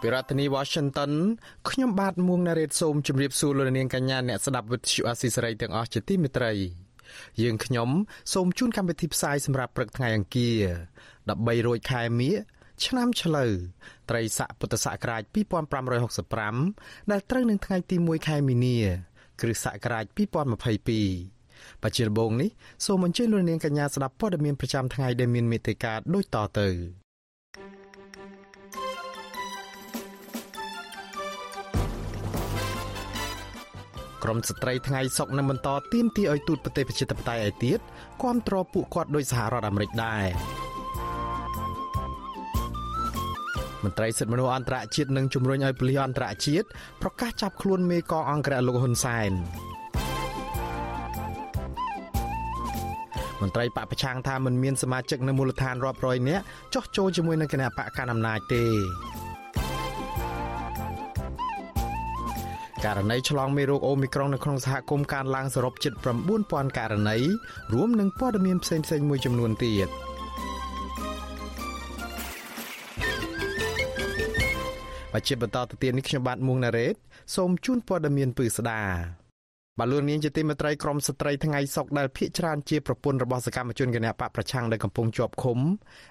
ពីរដ្ឋធានី Washington ខ្ញុំបាទមួងណារ៉េតសូមជម្រាបសួរលោកនាងកញ្ញាអ្នកស្ដាប់វិទ្យុអាស៊ីសេរីទាំងអស់ជាទីមេត្រី យើងខ្ញុំសូមជូនកម្មវិធីផ្សាយសម្រាប់ព្រឹកថ្ងៃអង្គារ13រោចខែមិញឆ្នាំឆ្លូវត្រីស័កពុទ្ធសករាជ2565ដែលត្រូវនឹងថ្ងៃទី1ខែមីនាគ្រិស្តសករាជ2022បច្ចុប្បន្ននេះសូមអញ្ជើញលោកនាងកញ្ញាស្ដាប់ព័ត៌មានប្រចាំថ្ងៃដែលមានមេត្តាដូចតទៅ ក្រមស្ត្រីថ្ងៃសុកនឹងបន្តទៀមទីឲ្យទូតប្រទេសប្រជាធិបតេយ្យឯទៀតគាំទ្រពួកគាត់ដោយសហរដ្ឋអាមេរិកដែរមន្ត្រីសិទ្ធិមនុស្សអន្តរជាតិនឹងជំរុញឲ្យប៉ូលីសអន្តរជាតិប្រកាសចាប់ខ្លួនមេកងអង្គរៈលោកហ៊ុនសែនមន្ត្រីបពប្រឆាំងថាមិនមានសមាជិកនៅមូលដ្ឋានរាប់រយនាក់ចោះចូលជាមួយនឹងគណៈបកកណ្ដាលអំណាចទេ ករណីឆ្លងមេរោគអូមីក្រុងនៅក្នុងសហគមន៍កើនឡើងសរុបជិត9000ករណីរួមនឹងព័ត៌មានផ្សេងៗមួយចំនួនទៀត។បជាបន្តទៅទៀតនេះខ្ញុំបាទមួងណារ៉េតសូមជូនព័ត៌មានពឺស្ដា បាទលោកនាងជាទីមេត្រីក្រមស្ត្រីថ្ងៃសុកដែលភ ieck ច្រើនជាប្រពន្ធរបស់សកម្មជនគណបកប្រឆាំងដែលកំពុងជាប់ឃុំ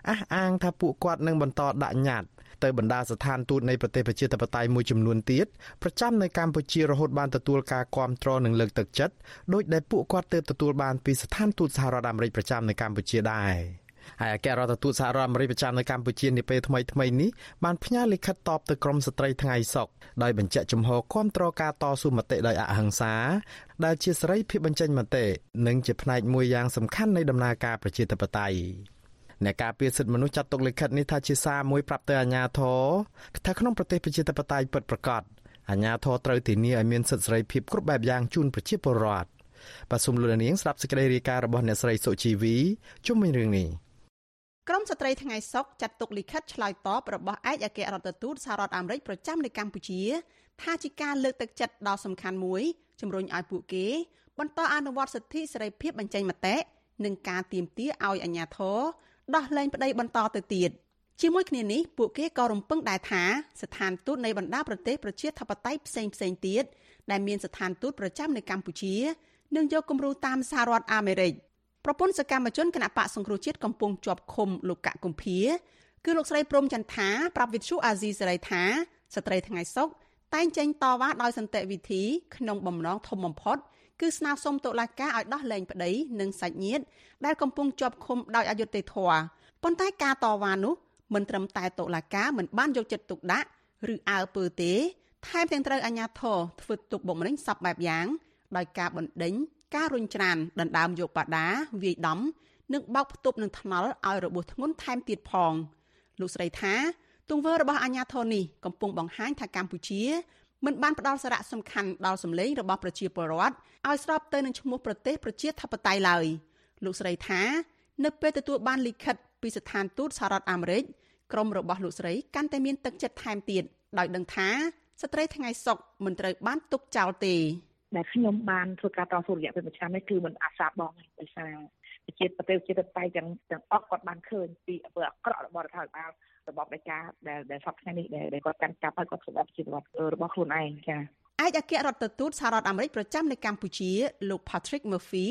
អះអាងថាពួកគាត់នឹងបន្តដាក់ញត្តិទៅបណ្ដាស្ថានទូតនៃប្រទេសប្រជាធិបតេយ្យមួយចំនួនទៀតប្រចាំនៅកម្ពុជារហូតបានទទួលការគាំទ្រនិងលើកទឹកចិត្តដោយដែលពួកគាត់ទើបទទួលបានពីស្ថានទូតសហរដ្ឋអាមេរិកប្រចាំនៅកម្ពុជាដែរ។ ហើយអគ្គរដ្ឋទូតសហរដ្ឋអាមេរិកប្រចាំនៅកម្ពុជានាពេលថ្មីថ្មីនេះបានផ្ញើលិខិតតបទៅក្រមស្ត្រីថ្ងៃសុកដោយបញ្ជាក់ជំហរគាំទ្រការតស៊ូមតិដោយអហិង្សាដែលជាសេរីភាពបញ្ចេញមតិនិងជាផ្នែកមួយយ៉ាងសំខាន់នៃដំណើរការប្រជាធិបតេយ្យអ្នកការពារសិទ្ធិមនុស្សចាត់ទុកលិខិតនេះថាជាសារមួយប្រាប់ទៅអាជ្ញាធរថាក្នុងប្រទេសប្រជាធិបតេយ្យពិតប្រាកដអាជ្ញាធរត្រូវធានាឲ្យមានសិទ្ធិសេរីភាពគ្រប់បែបយ៉ាងជូនប្រជាពលរដ្ឋបាទសូមលោកនាងស្ដាប់សេចក្តីរាយការណ៍របស់អ្នកស្រីសុជីវីជុំវិញរឿងនេះ ក្រមស្ត្រីថ្ងៃសុកចាត់ទុកលិខិតឆ្លើយតបរបស់ឯកអគ្គរដ្ឋទូតសហរដ្ឋអាមេរិកប្រចាំនៅកម្ពុជា ថាជាការលើកទឹកចិត្តដ៏សំខាន់មួយជំរុញឲ្យពួកគេ បន្តអនុវត្តសិទ្ធិសេរីភាពបញ្ចេញមតិនិងការទាមទារឲ្យអាជ្ញាធរដោះលែងប្តីបន្តទៅទៀតជាមួយគ្នានេះពួកគេក៏រំពឹងដែរថាស្ថានទូតនៃបណ្ដាប្រទេសប្រជាធិបតេយ្យផ្សេងផ្សេងទៀតដែលមានស្ថានទូតប្រចាំនៅកម្ពុជានឹងយកគំរូតាមសហរដ្ឋអាមេរិក ប្រពន្ធសកម្មជនគណៈបកសង្គ្រោះជាតិកំពុងជាប់ឃុំលោកកកុម្ភាគឺលោកស្រីព្រំចន្ទថាប្រាប់វិទ្យុអាស៊ីសេរីថាស្ត្រីថ្ងៃសុកតែងចេញតវ៉ាដោយសន្តិវិធីក្នុងបំណងធំបំផុតគឺស្នើសុំតុលាការឲ្យដោះលែងប្តីនិងសាច់ញាតិដែលកំពុងជាប់ឃុំដោយអយុត្តិធម៌ប៉ុន្តែការតវ៉ានោះមិនត្រឹមតែតុលាការមិនបានយកចិត្តទុកដាក់ឬអើពើទេថែមទាំងត្រូវអាជ្ញាធរធ្វើទុកបុកម្នេញសពបែបយ៉ាងដោយការបណ្ដេញ ការរុញច្រានដណ្ដើមយកបដាវាយដំនិងបោកផ្ទប់នឹងថ្នល់ឲ្យរបួសធ្ងន់ថែមទៀតផងលោកស្រីថាទង្វើរបស់អាញាធរនេះកំពុងបង្ហាញថាកម្ពុជាមិនបានផ្ដល់សារៈសំខាន់ដល់សម្លេងរបស់ប្រជាពលរដ្ឋឲ្យស្របទៅនឹងឈ្មោះប្រទេសប្រជាធិបតេយ្យឡើយលោកស្រីថានៅពេលទទួលបានលិខិតពីស្ថានទូតសហរដ្ឋអាមេរិកក្រុមរបស់លោកស្រីកាន់តែមានទឹកចិត្តថែមទៀតដោយដឹងថាស្ត្រីថ្ងៃសុកមិនត្រូវបានទុកចោលទេ ដែលខ្ញុំបានធ្វើការតស៊ូរយៈពេលមួយឆ្នាំនេះគឺមិនអាសាបងទេដោយសារជាតិប្រទេសជាតិតៃទាំងទាំងអស់គាត់បានឃើញពីអំពើអាក្រក់របស់រដ្ឋាភិបាលរបបដេកាដែលដែលសពថ្ងៃនេះដែលគាត់កាន់កាប់ហើយគាត់សម្រាប់ជីវិតរបស់ខ្លួនឯងចា៎ឯកអគ្គរដ្ឋទូតសហរដ្ឋអាមេរិកប្រចាំនៅកម្ពុជាលោក Patrick Murphy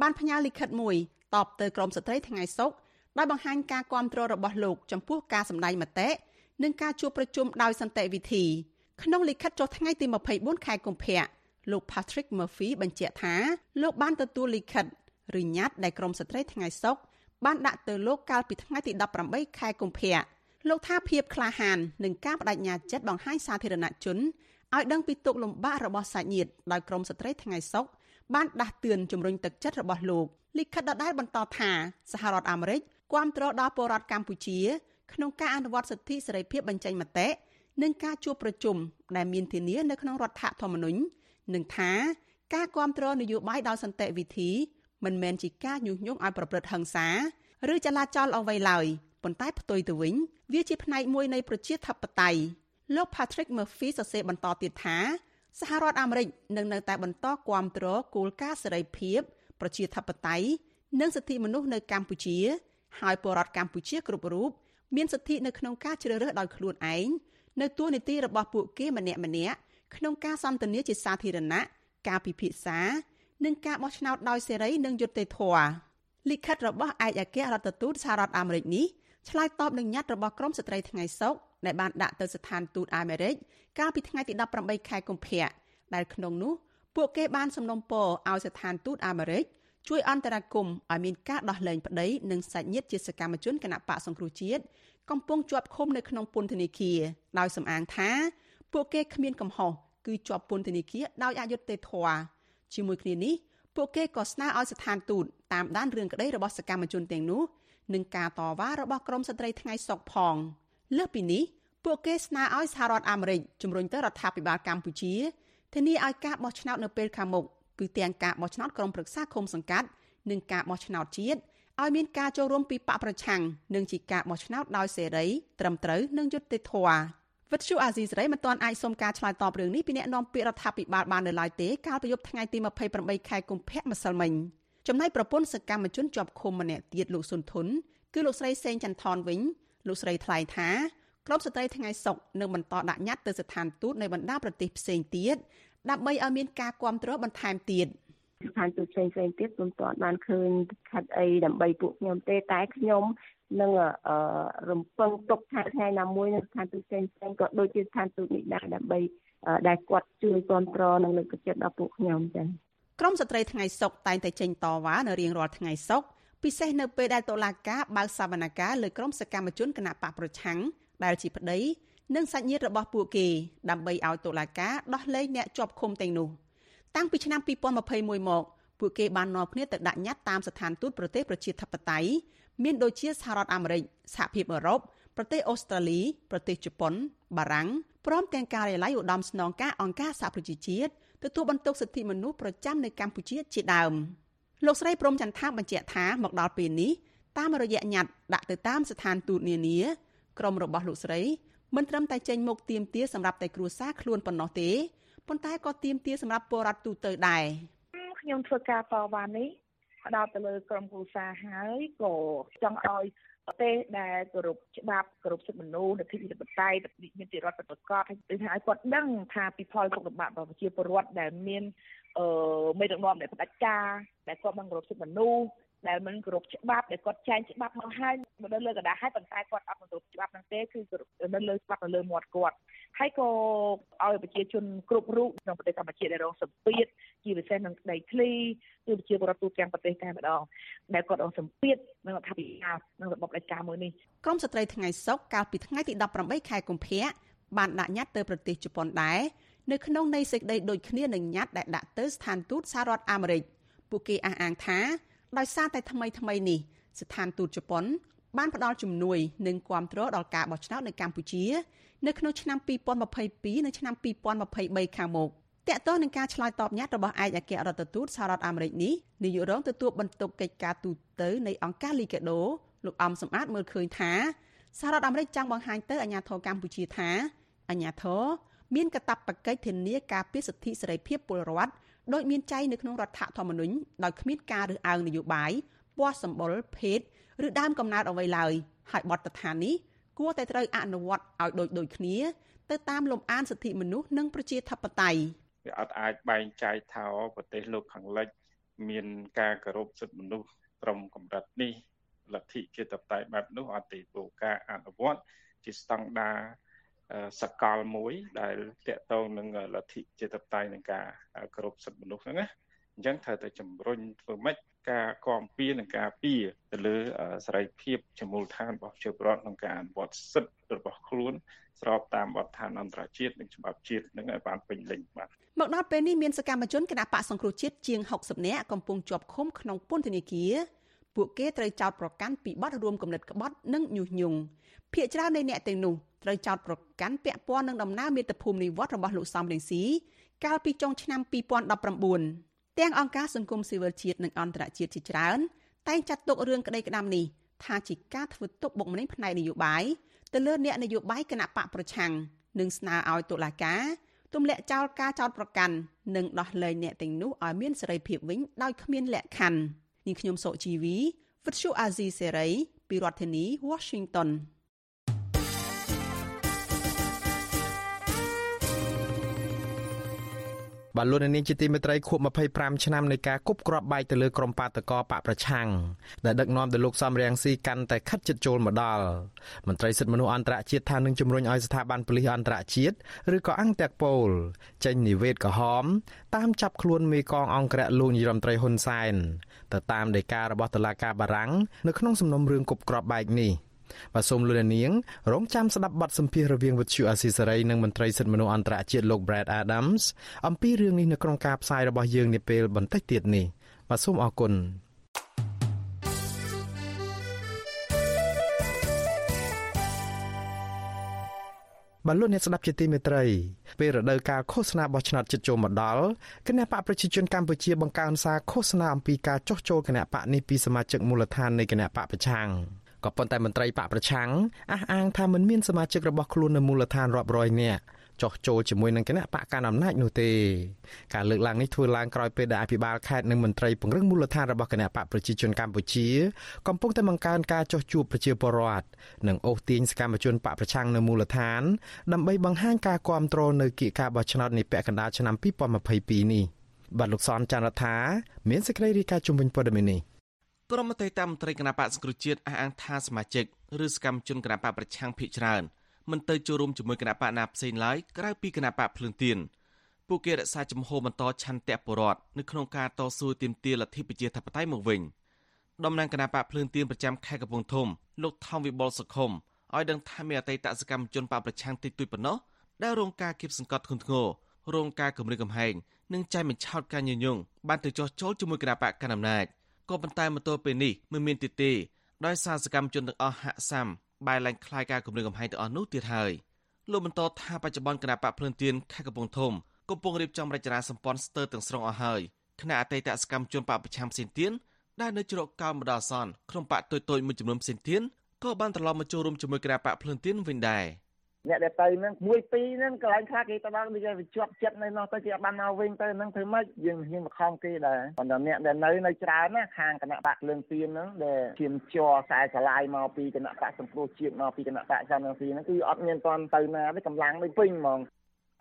បានផ្ញើលិខិតមួយតបទៅក្រមស្ត្រីថ្ងៃសុកដោយបង្ហាញការគាំទ្ររបស់លោកចំពោះការសម្ដែងមតិនិងការជួបប្រជុំដោយសន្តិវិធីក្នុងលិខិតចុះថ្ងៃទី24ខែកុម្ភៈ លោក Patrick Murphy បញ្ជាក់ថាលោកបានទទួលលិខិតឬញត្តិដែលក្រមស្ត្រីថ្ងៃសុកបានដាក់ទៅលោកកាលពីថ្ងៃទី18ខែកុម្ភៈលោកថាភាពក្លាហាននិងការបដិញ្ញាចិត្តបង្ហាញសាធារណជនឲ្យដឹងពីទុកលំបាករបស់សាច់ញាតិដោយក្រមស្ត្រីថ្ងៃសុកបានដាស់តឿនជំរុញទឹកចិត្តរបស់លោកលិខិតដដែលបន្តថាសហរដ្ឋអាមេរិកគាំទ្រដល់ពលរដ្ឋកម្ពុជា ក្នុងការអនុវត្តសិទ្ធិសេរីភាពបញ្ចេញមតិនិងការជួបប្រជុំដែលមានធានានៅក្នុងរដ្ឋធម្មនុញ្ញ និងថាការគ្រប់គ្រងនយោបាយដោយសន្តិវិធីមិនមែនជាការញុះញង់ឲ្យប្រព្រឹត្តហិង្សាឬចលាចលអ្វីឡើយប៉ុន្តែផ្ទុយទៅវិញវាជាផ្នែកមួយនៃប្រជាធិបតេយ្យលោក Patrick Murphy សរសេរបន្តទៀតថាសហរដ្ឋអាមេរិកនឹងនៅតែបន្តគាំទ្រគោលការណ៍សេរីភាព ប្រជាធិបតេយ្យនិងសិទ្ធិមនុស្សនៅកម្ពុជា ហើយពលរដ្ឋកម្ពុជាគ្រប់រូបមានសិទ្ធិនៅក្នុងការជ្រើសរើសដោយខ្លួនឯងនៅទួលនីតិរបស់ពួកគេម្នាក់ម្នា ក់ក្នុងការសន្ទនាជាសាធារណៈការពិភាក្សានិងការបោះឆ្នោតដោយសេរីនិងយុត្តិធម៌លិខិតរបស់ឯកអគ្គរដ្ឋទូតសហរដ្ឋអាមេរិកនេះឆ្លើយតបនឹងញត្តិរបស់ក្រមស្ត្រីថ្ងៃសុកដែលបានដាក់ទៅស្ថានទូតអាមេរិកកាលពីថ្ងៃទី18ខែកុម្ភៈដែលក្នុងនោះពួកគេបានសំណូមពរឲ្យស្ថានទូតអាមេរិកជួយអន្តរាគមន៍ឲ្យមានការដោះលែងប្តីនិងសាច់ញាតិជាសកម្មជនគណៈបកសង្គ្រោះជាតិកំពុងជាប់ឃុំនៅក្នុងពន្ធនាគារដោយសំអាងថា ពួកគេគ្មានកំហុស គឺជាប់ពន្ធនាគារដោយអយុត្តិធម៌ជាមួយគ្នានេះពួកគេក៏ស្នើឲ្យស្ថានទូតតាមដានរឿងក្តីរបស់សកម្មជនទាំងនោះនិងការតវ៉ារបស់ក្រមស្ត្រីថ្ងៃសុកផងលើសពីនេះពួកគេស្នើឲ្យសហរដ្ឋអាមេរិកជំរុញទៅរដ្ឋាភិបាលកម្ពុជាធានាឲ្យការបោះឆ្នោតនៅពេលខាងមុខគឺទាំងការបោះឆ្នោតក្រុមប្រឹក្សាឃុំសង្កាត់និងការបោះឆ្នោតជាតិឲ្យមានការចូលរួមពីបកប្រឆាំងនិងជាការបោះឆ្នោតដោយសេរីត្រឹមត្រូវនិងយុត្តិធម៌ វិទ្យុអាស៊ីសេរីមិនទាន់អាចសុំការឆ្លើយតបរឿងនេះពីអ្នកនាំពាក្យរដ្ឋាភិបាលបាននៅឡើយទេកាលពីយប់ថ្ងៃទី28ខែកុម្ភៈម្សិលមិញចំណែកប្រពន្ធសកម្មជនជាប់ឃុំម្នាក់ទៀតលោកសុនធុនគឺលោកស្រីសេងចន្ទថនវិញលោកស្រីថ្លែងថាក្រុមស្ត្រីថ្ងៃសុកនឹងបន្តដាក់ញត្តិទៅស្ថានទូតនៃបណ្ដាប្រទេសផ្សេងទៀតដើម្បីឲ្យមានការគ្រប់គ្រងបន្ថែមទៀតស្ថានទូតផ្សេងផ្សេងទៀតខ្ញុំទាន់បានឃើញខិតអីដើម្បីពួកខ្ញុំទេតែខ្ញុំ នឹងរំពឹងទុកថាថ្ងៃណាមួយនៅស្ថានទូតផ្សេងផ្សេងក៏ដូចជាស្ថានទូតនេះដែរដើម្បីដែលគាត់ជួយគ្រប់គ្រងនិងលើកទឹកចិត្តដល់ពួកខ្ញុំចា៎ក្រមស្ត្រីថ្ងៃសុកតែងតែចេញតវ៉ានៅរៀងរាល់ថ្ងៃសុកពិសេសនៅពេលដែលតុលាការបើកសវនកម្មលើក្រុមសកម្មជនគណៈបកប្រឆាំងដែលជាប្តីនិងសាច់ញាតិរបស់ពួកគេដើម្បីឲ្យតុលាការដោះលែងអ្នកជាប់ឃុំទាំងនោះតាំងពីឆ្នាំ2021មកពួកគេបាននាំគ្នាទៅដាក់ញត្តិតាមស្ថានទូតប្រទេសប្រជាធិបតេយ្យ មានដូចជាសហរដ្ឋអាមេរិកសហភាពអឺរ៉ុបប្រទេសអូស្ត្រាលីប្រទេសជប៉ុនបារាំងព្រមទាំងការិយាល័យឧត្តមស្នងការអង្គការសហប្រជាជាតិទទួលបន្ទុកសិទ្ធិមនុស្សប្រចាំនៅកម្ពុជាជាដើមលោកស្រីព្រំចន្ទថាបញ្ជាក់ថាមកដល់ពេលនេះតាមរយៈញត្តិដាក់ទៅតាមស្ថានទូតនានាក្រុមរបស់លោកស្រីមិនត្រឹមតែចេញមុខទៀមទាសម្រាប់តែគ្រួសារខ្លួនប៉ុណ្ណោះទេប៉ុន្តែក៏ទៀមទាសម្រាប់ពលរដ្ឋទូទៅដែរខ្ញុំធ្វើការតវ៉ានេះ ផ្ដោតទៅលើក្រុមគ្រួសារហើយក៏ចង់ឲ្យប្រទេសដែលគោរពច្បាប់គោរពសិទ្ធិមនុស្សលទ្ធិប្រជាធិបតេយ្យមានទីរដ្ឋប្រកបហើយគឺថាឲ្យគាត់ដឹងថាពីផលទុកលំបាករបស់ប្រជាពលរដ្ឋដែលមានអឺមេដឹកនាំដែលផ្ដាច់ការដែលគាត់មិនគោរពសិទ្ធិមនុស្ស ដែលមិនគោរពច្បាប់ដែលគាត់ចែងច្បាប់មកហើយមិនដឹងលើកណ្ដាលហើយប៉ុន្តែគាត់អត់គោរពច្បាប់ហ្នឹងទេគឺនៅលើច្បាប់នៅលើមាត់គាត់ហើយក៏ឲ្យប្រជាជនគ្រប់រូបក្នុងប្រទេសកម្ពុជាដែលរងសម្ពាធជាពិសេសនឹងដីធ្លីគឺប្រជាពលរដ្ឋទូទាំងប្រទេសតែម្ដងដែលគាត់រងសម្ពាធនឹងរដ្ឋាភិបាលនឹងរបបរាជការមួយនេះក្រមស្ត្រីថ្ងៃសុក្រកាលពីថ្ងៃទី18ខែកុម្ភៈបានដាក់ញត្តិទៅប្រទេសជប៉ុនដែរនៅក្នុងនៃសេចក្តីដូចគ្នានឹងញត្តិដែលដាក់ទៅស្ថានទូតសហរដ្ឋអាមេរិកពួកគេអះអាងថា ដោយសារតែថ្មីថ្មីនេះស្ថានទូតជប៉ុន បានផ្ដល់ជំនួយនិងគាំទ្រដល់ការបោះឆ្នោតនៅកម្ពុជា នៅក្នុងឆ្នាំ2022និងឆ្នាំ2023ខាងមុខតកតទៅនឹងការឆ្លើយតបញត្តិរបស់ឯកអគ្គរដ្ឋទូតសហរដ្ឋអាមេរិកនេះនាយករងទទួលបន្ទុកកិច្ចការទូតនៃអង្គការលីកាដូលោកអំសំអាតមើលឃើញថាសហរដ្ឋអាមេរិកចង់បង្ហាញទៅអាញាធរកម្ពុជាថាអាញាធរមានកាតព្វកិច្ចធានាការពារសិទ្ធិសេរីភាពពលរដ្ឋ ដោយមានចែងនៅក្នុងរដ្ឋធម្មនុញ្ញដោយគ្មានការរើសអើងនយោបាយពណ៌សម្បុរភេទឬដើមកំណើតអ្វីឡើយហើយបទដ្ឋាននេះគួរតែត្រូវអនុវត្តឲ្យដូចដូចគ្នា ទៅតាមលំអានសិទ្ធិមនុស្សនិងប្រជាធិបតេយ្យវាអត់អាចបែងចែកថាប្រទេសលោកខាងលិច មានការគោរពសិទ្ធិមនុស្សត្រឹមកម្រិតនេះលទ្ធិជាតបតៃបែបនោះអត់ទេព្រោះការអនុវត្តជាស្តង់ដារ សកលមួយដែលតកតងនឹងលទ្ធិជាតបតៃនឹងការគោរពសិទ្ធិមនុស្សហ្នឹងណាអញ្ចឹងត្រូវតែជំរុញធ្វើម៉េចការគាំពៀនិងការពៀទៅលើសេរីភាពជាមូលដ្ឋានរបស់ប្រជាពលរដ្ឋក្នុងការអនុវត្តសិទ្ធិរបស់ខ្លួនស្របតាមបទដ្ឋានអន្តរជាតិនិងច្បាប់ជាតិនឹងឲ្យបានពេញលេញបាទមកដល់ពេលនេះមានសកម្មជនគណៈបកសង្គ្រោះជាតិជាង60នាក់កំពុងជាប់ឃុំក្នុងពន្ធនាគារពួកគេត្រូវចោទប្រកាន់ពីបទរួមគំនិតក្បត់និងញុះញង់ ភ្នាក់ច្រើននៃអ្នកទាំងនោះត្រូវចោទប្រកាន់ពាក់ព័ន្ធនឹងដំណើរមាតុភូមិនិវត្តរបស់លោកសំរងស៊ីកាលពីចុងឆ្នាំ2019ទាំងអង្គការសង្គមស៊ីវិលជាតិនិងអន្តរជាតិជាច្រើនតែងចាត់ទុករឿងក្តីក្តាំនេះថាជាការធ្វើទុកបុកម្នេញផ្នែកនយោបាយទៅលើអ្នកនយោបាយគណៈបកប្រឆាំងនិងស្នើឲ្យតុលាការទម្លាក់ចោលការចោទប្រកាន់និងដោះលែងអ្នកទាំងនោះឲ្យមានសេរីភាពវិញដោយគ្មានលក្ខខណ្ឌនាងខ្ញុំសុជីវីវិទ្យុអាស៊ីសេរីពីរដ្ឋធានី Washington បាទលោកនាងជាទីមេត្រីខួប25ឆ្នាំនៃការគប់គ្រាប់បែកទៅលើក្រុមបាតកោបកប្រឆាំងដែលដឹកនាំដោយលោកសំរៀងស៊ីកាន់តែខិតជិតចូលមកដល់មន្ត្រីសិទ្ធិមនុស្សអន្តរជាតិថានឹងជំរុញឲ្យស្ថាប័នប៉ូលីសអន្តរជាតិឬក៏អង្គតាក់ប៉ូលចេញនិវេតក្រហមតាមចាប់ខ្លួនមេកងអង្គរៈលោកនាយរដ្ឋមន្ត្រីហ៊ុនសែនទៅតាមដីការបស់តុលាការបារាំងនៅក្នុងសំណុំរឿងគប់គ្រាប់បែកនេះ។ បាទសូមលោកនាងរងចាំស្ដាប់បទសម្ភាសន៍រវាងវិទ្យុអាស៊ីសេរីនិងមន្ត្រីសិទ្ធិមនុស្សអន្តរជាតិលោក Brad Adams អំពីរឿងនេះនៅក្នុងការផ្សាយរបស់យើងនាពេលបន្តិចទៀតនេះបាទសូមអរគុណបាទលោកអ្នកស្ដាប់ជាទីមេត្រីពេលរដូវកាលឃោសនាបោះឆ្នោតជិតចូលមកដល់គណៈបកប្រជាជនកម្ពុជាបង្កើនសារឃោសនាអំពីការចុះចូលគណៈបកនេះពីសមាជិកមូលដ្ឋាននៃគណៈបកប្រឆាំង ក៏ប៉ុន្តែមន្ត្រីបកប្រឆាំងអះអាងថាមិនមានសមាជិករបស់ខ្លួននៅមូលដ្ឋានរាប់រយនាក់ចោះចូលជាមួយនឹងគណៈបកកណ្ដាលអំណាចនោះទេការលើកឡើងនេះធ្វើឡើងក្រោយពេលដែលអភិបាលខេត្តនិងមន្ត្រីពង្រឹងមូលដ្ឋានរបស់គណៈបកប្រជាជនកម្ពុជា កំពុងតែបង្កើនការចោះជួបប្រជាពលរដ្ឋនិងអូសទាញសកម្មជនបកប្រឆាំងនៅមូលដ្ឋាន ដើម្បីបង្ហាញការគាំទ្រនៅគៀកការបោះឆ្នោតនាពាក់កណ្ដាលឆ្នាំ2022នេះបាទលោកសនចន្ទរដ្ឋាមានសេចក្តីរាយការណ៍ជំវិញព័ត៌មាននេះ ក្រុមមន្ត្រីតាមមន្ត្រីគណៈបកសង្គ្រោះជាតិអះអាងថាសមាជិកឬសកម្មជនគណៈបកប្រឆាំងភ ieck ច្រើនមិនទៅចូលរួមជាមួយគណៈបកណាផ្សេងឡើយក្រៅពីគណៈបកភ្លើងទៀនពួកគេរក្សាជំហរបន្តឆន្ទៈបរដ្ឋនៅក្នុងការតស៊ូទាមទារលទ្ធិប្រជាធិបតេយ្យមកវិញតំណាងគណៈបកភ្លើងទៀនប្រចាំខេត្តកំពង់ធំលោកថោមវិបុលសុខុមឲ្យដឹងថាមានអតីតសកម្មជនបកប្រឆាំងតិចតួចប៉ុណ្ណោះដែលរងការគៀបសង្កត់ធ្ងន់ធ្ងររងការគំរាមកំហែងនិងចាយបញ្ឆោតការញញងបានទៅចោះចូលជាមួយគណៈបកកណ្ដាលអំណាច ក៏ប៉ុន្តែមកទល់ពេលនេះមិនមានទីទេដោយសារសកម្មជនទាំងអស់ហាក់សាំបែរឡើងคล้ายការគម្រាមកំហែងទាំងអស់នោះទៀតហើយលោកបន្តថាបច្ចុប្បន្នគណៈបកភ្លឿនទៀនខេត្តកំពង់ធំកំពុងរៀបចំរចនាសម្ព័ន្ធស្ទើរទាំងស្រុងអស់ហើយគណៈអតីតសកម្មជនបកប្រឆាំងផ្សេងទៀតដែលនៅជ្រកកោនបដអសន្នក្នុងបកតូចតូចមួយចំនួនផ្សេងទៀតក៏បានត្រឡប់មកចូលរួមជាមួយគណៈបកភ្លឿនទៀនវិញដែរ។ អ្នកដែលទៅហ្នឹងមួយពីរហ្នឹងកន្លែងខ្លះគេទៅដល់វាវាជាប់ចិត្តនៅនោះទៅគេអត់បានមកវិញទៅហ្នឹងធ្វើម៉េចយើងហ៊ានមកខំគេដែរប៉ុន្តែអ្នកដែលនៅនៅច្រើនណាខាងគណៈបកលឿងទៀនហ្នឹងដែលឈាមជ័រខ្សែឆ្លាយមកពីគណៈបកសង្គ្រោះជាតិមកពីគណៈបកសំរងស៊ីហ្នឹងគឺអត់មានទាន់ទៅណាទេកម្លាំងដូចពេញហ្មង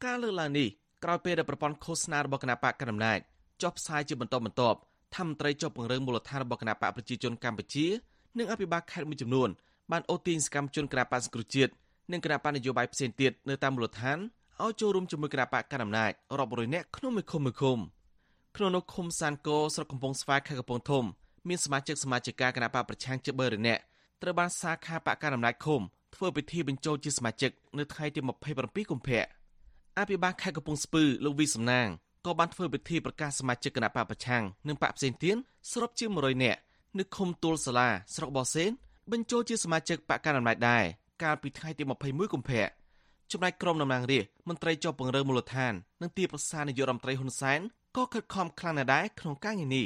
ការលើកឡើងនេះក្រោយពេលដែលប្រព័ន្ធឃោសនារបស់គណៈបកកណ្ដាលអំណាចចុះផ្សាយជាបន្តបន្ទាប់ថាមន្ត្រីចុះពង្រឹងមូលដ្ឋានរបស់គណៈបកប្រជាជនកម្ពុជានិងអភិបាលខេត្តមួយចំនួនបានអូទាញសកម្មជនគណៈបកសង្គ្រោះជាតិ និងគណៈបកនយោបាយផ្សេងទៀតនៅតាមមូលដ្ឋានឲ្យចូលរួមជាមួយគណៈបកកណ្ដាលអំណាចរាប់រយនាក់ក្នុងមួយឃុំមួយឃុំក្នុងនោះឃុំសានកោស្រុកកំពង់ស្វាយខេត្តកំពង់ធំមានសមាជិកសមាជិកាគណៈបកប្រឆាំងជា3នាក់ត្រូវបានសាខាបកកណ្ដាលអំណាចឃុំធ្វើពិធីបញ្ចូលជាសមាជិកនៅថ្ងៃទី27កុម្ភៈអភិបាលខេត្តកំពង់ស្ពឺលោកវីសំណាងក៏បានធ្វើពិធីប្រកាសសមាជិកគណៈបកប្រឆាំងនិងបកផ្សេងទៀតសរុបជា100នាក់នៅឃុំទួលសាឡាស្រុកបរសេនបញ្ចូលជាសមាជិកបកកណ្ដាលអំណាចដែរ កាលពីថ្ងៃទី21កុម្ភៈចំណែកក្រុមតំណាងរាស្ត្រមន្ត្រីជាប់ពង្រើមូលដ្ឋាននិងទីប្រឹក្សានាយករដ្ឋមន្ត្រីហ៊ុនសែនក៏ខិតខំខ្លាំងណាស់ដែរក្នុងការងារនេះ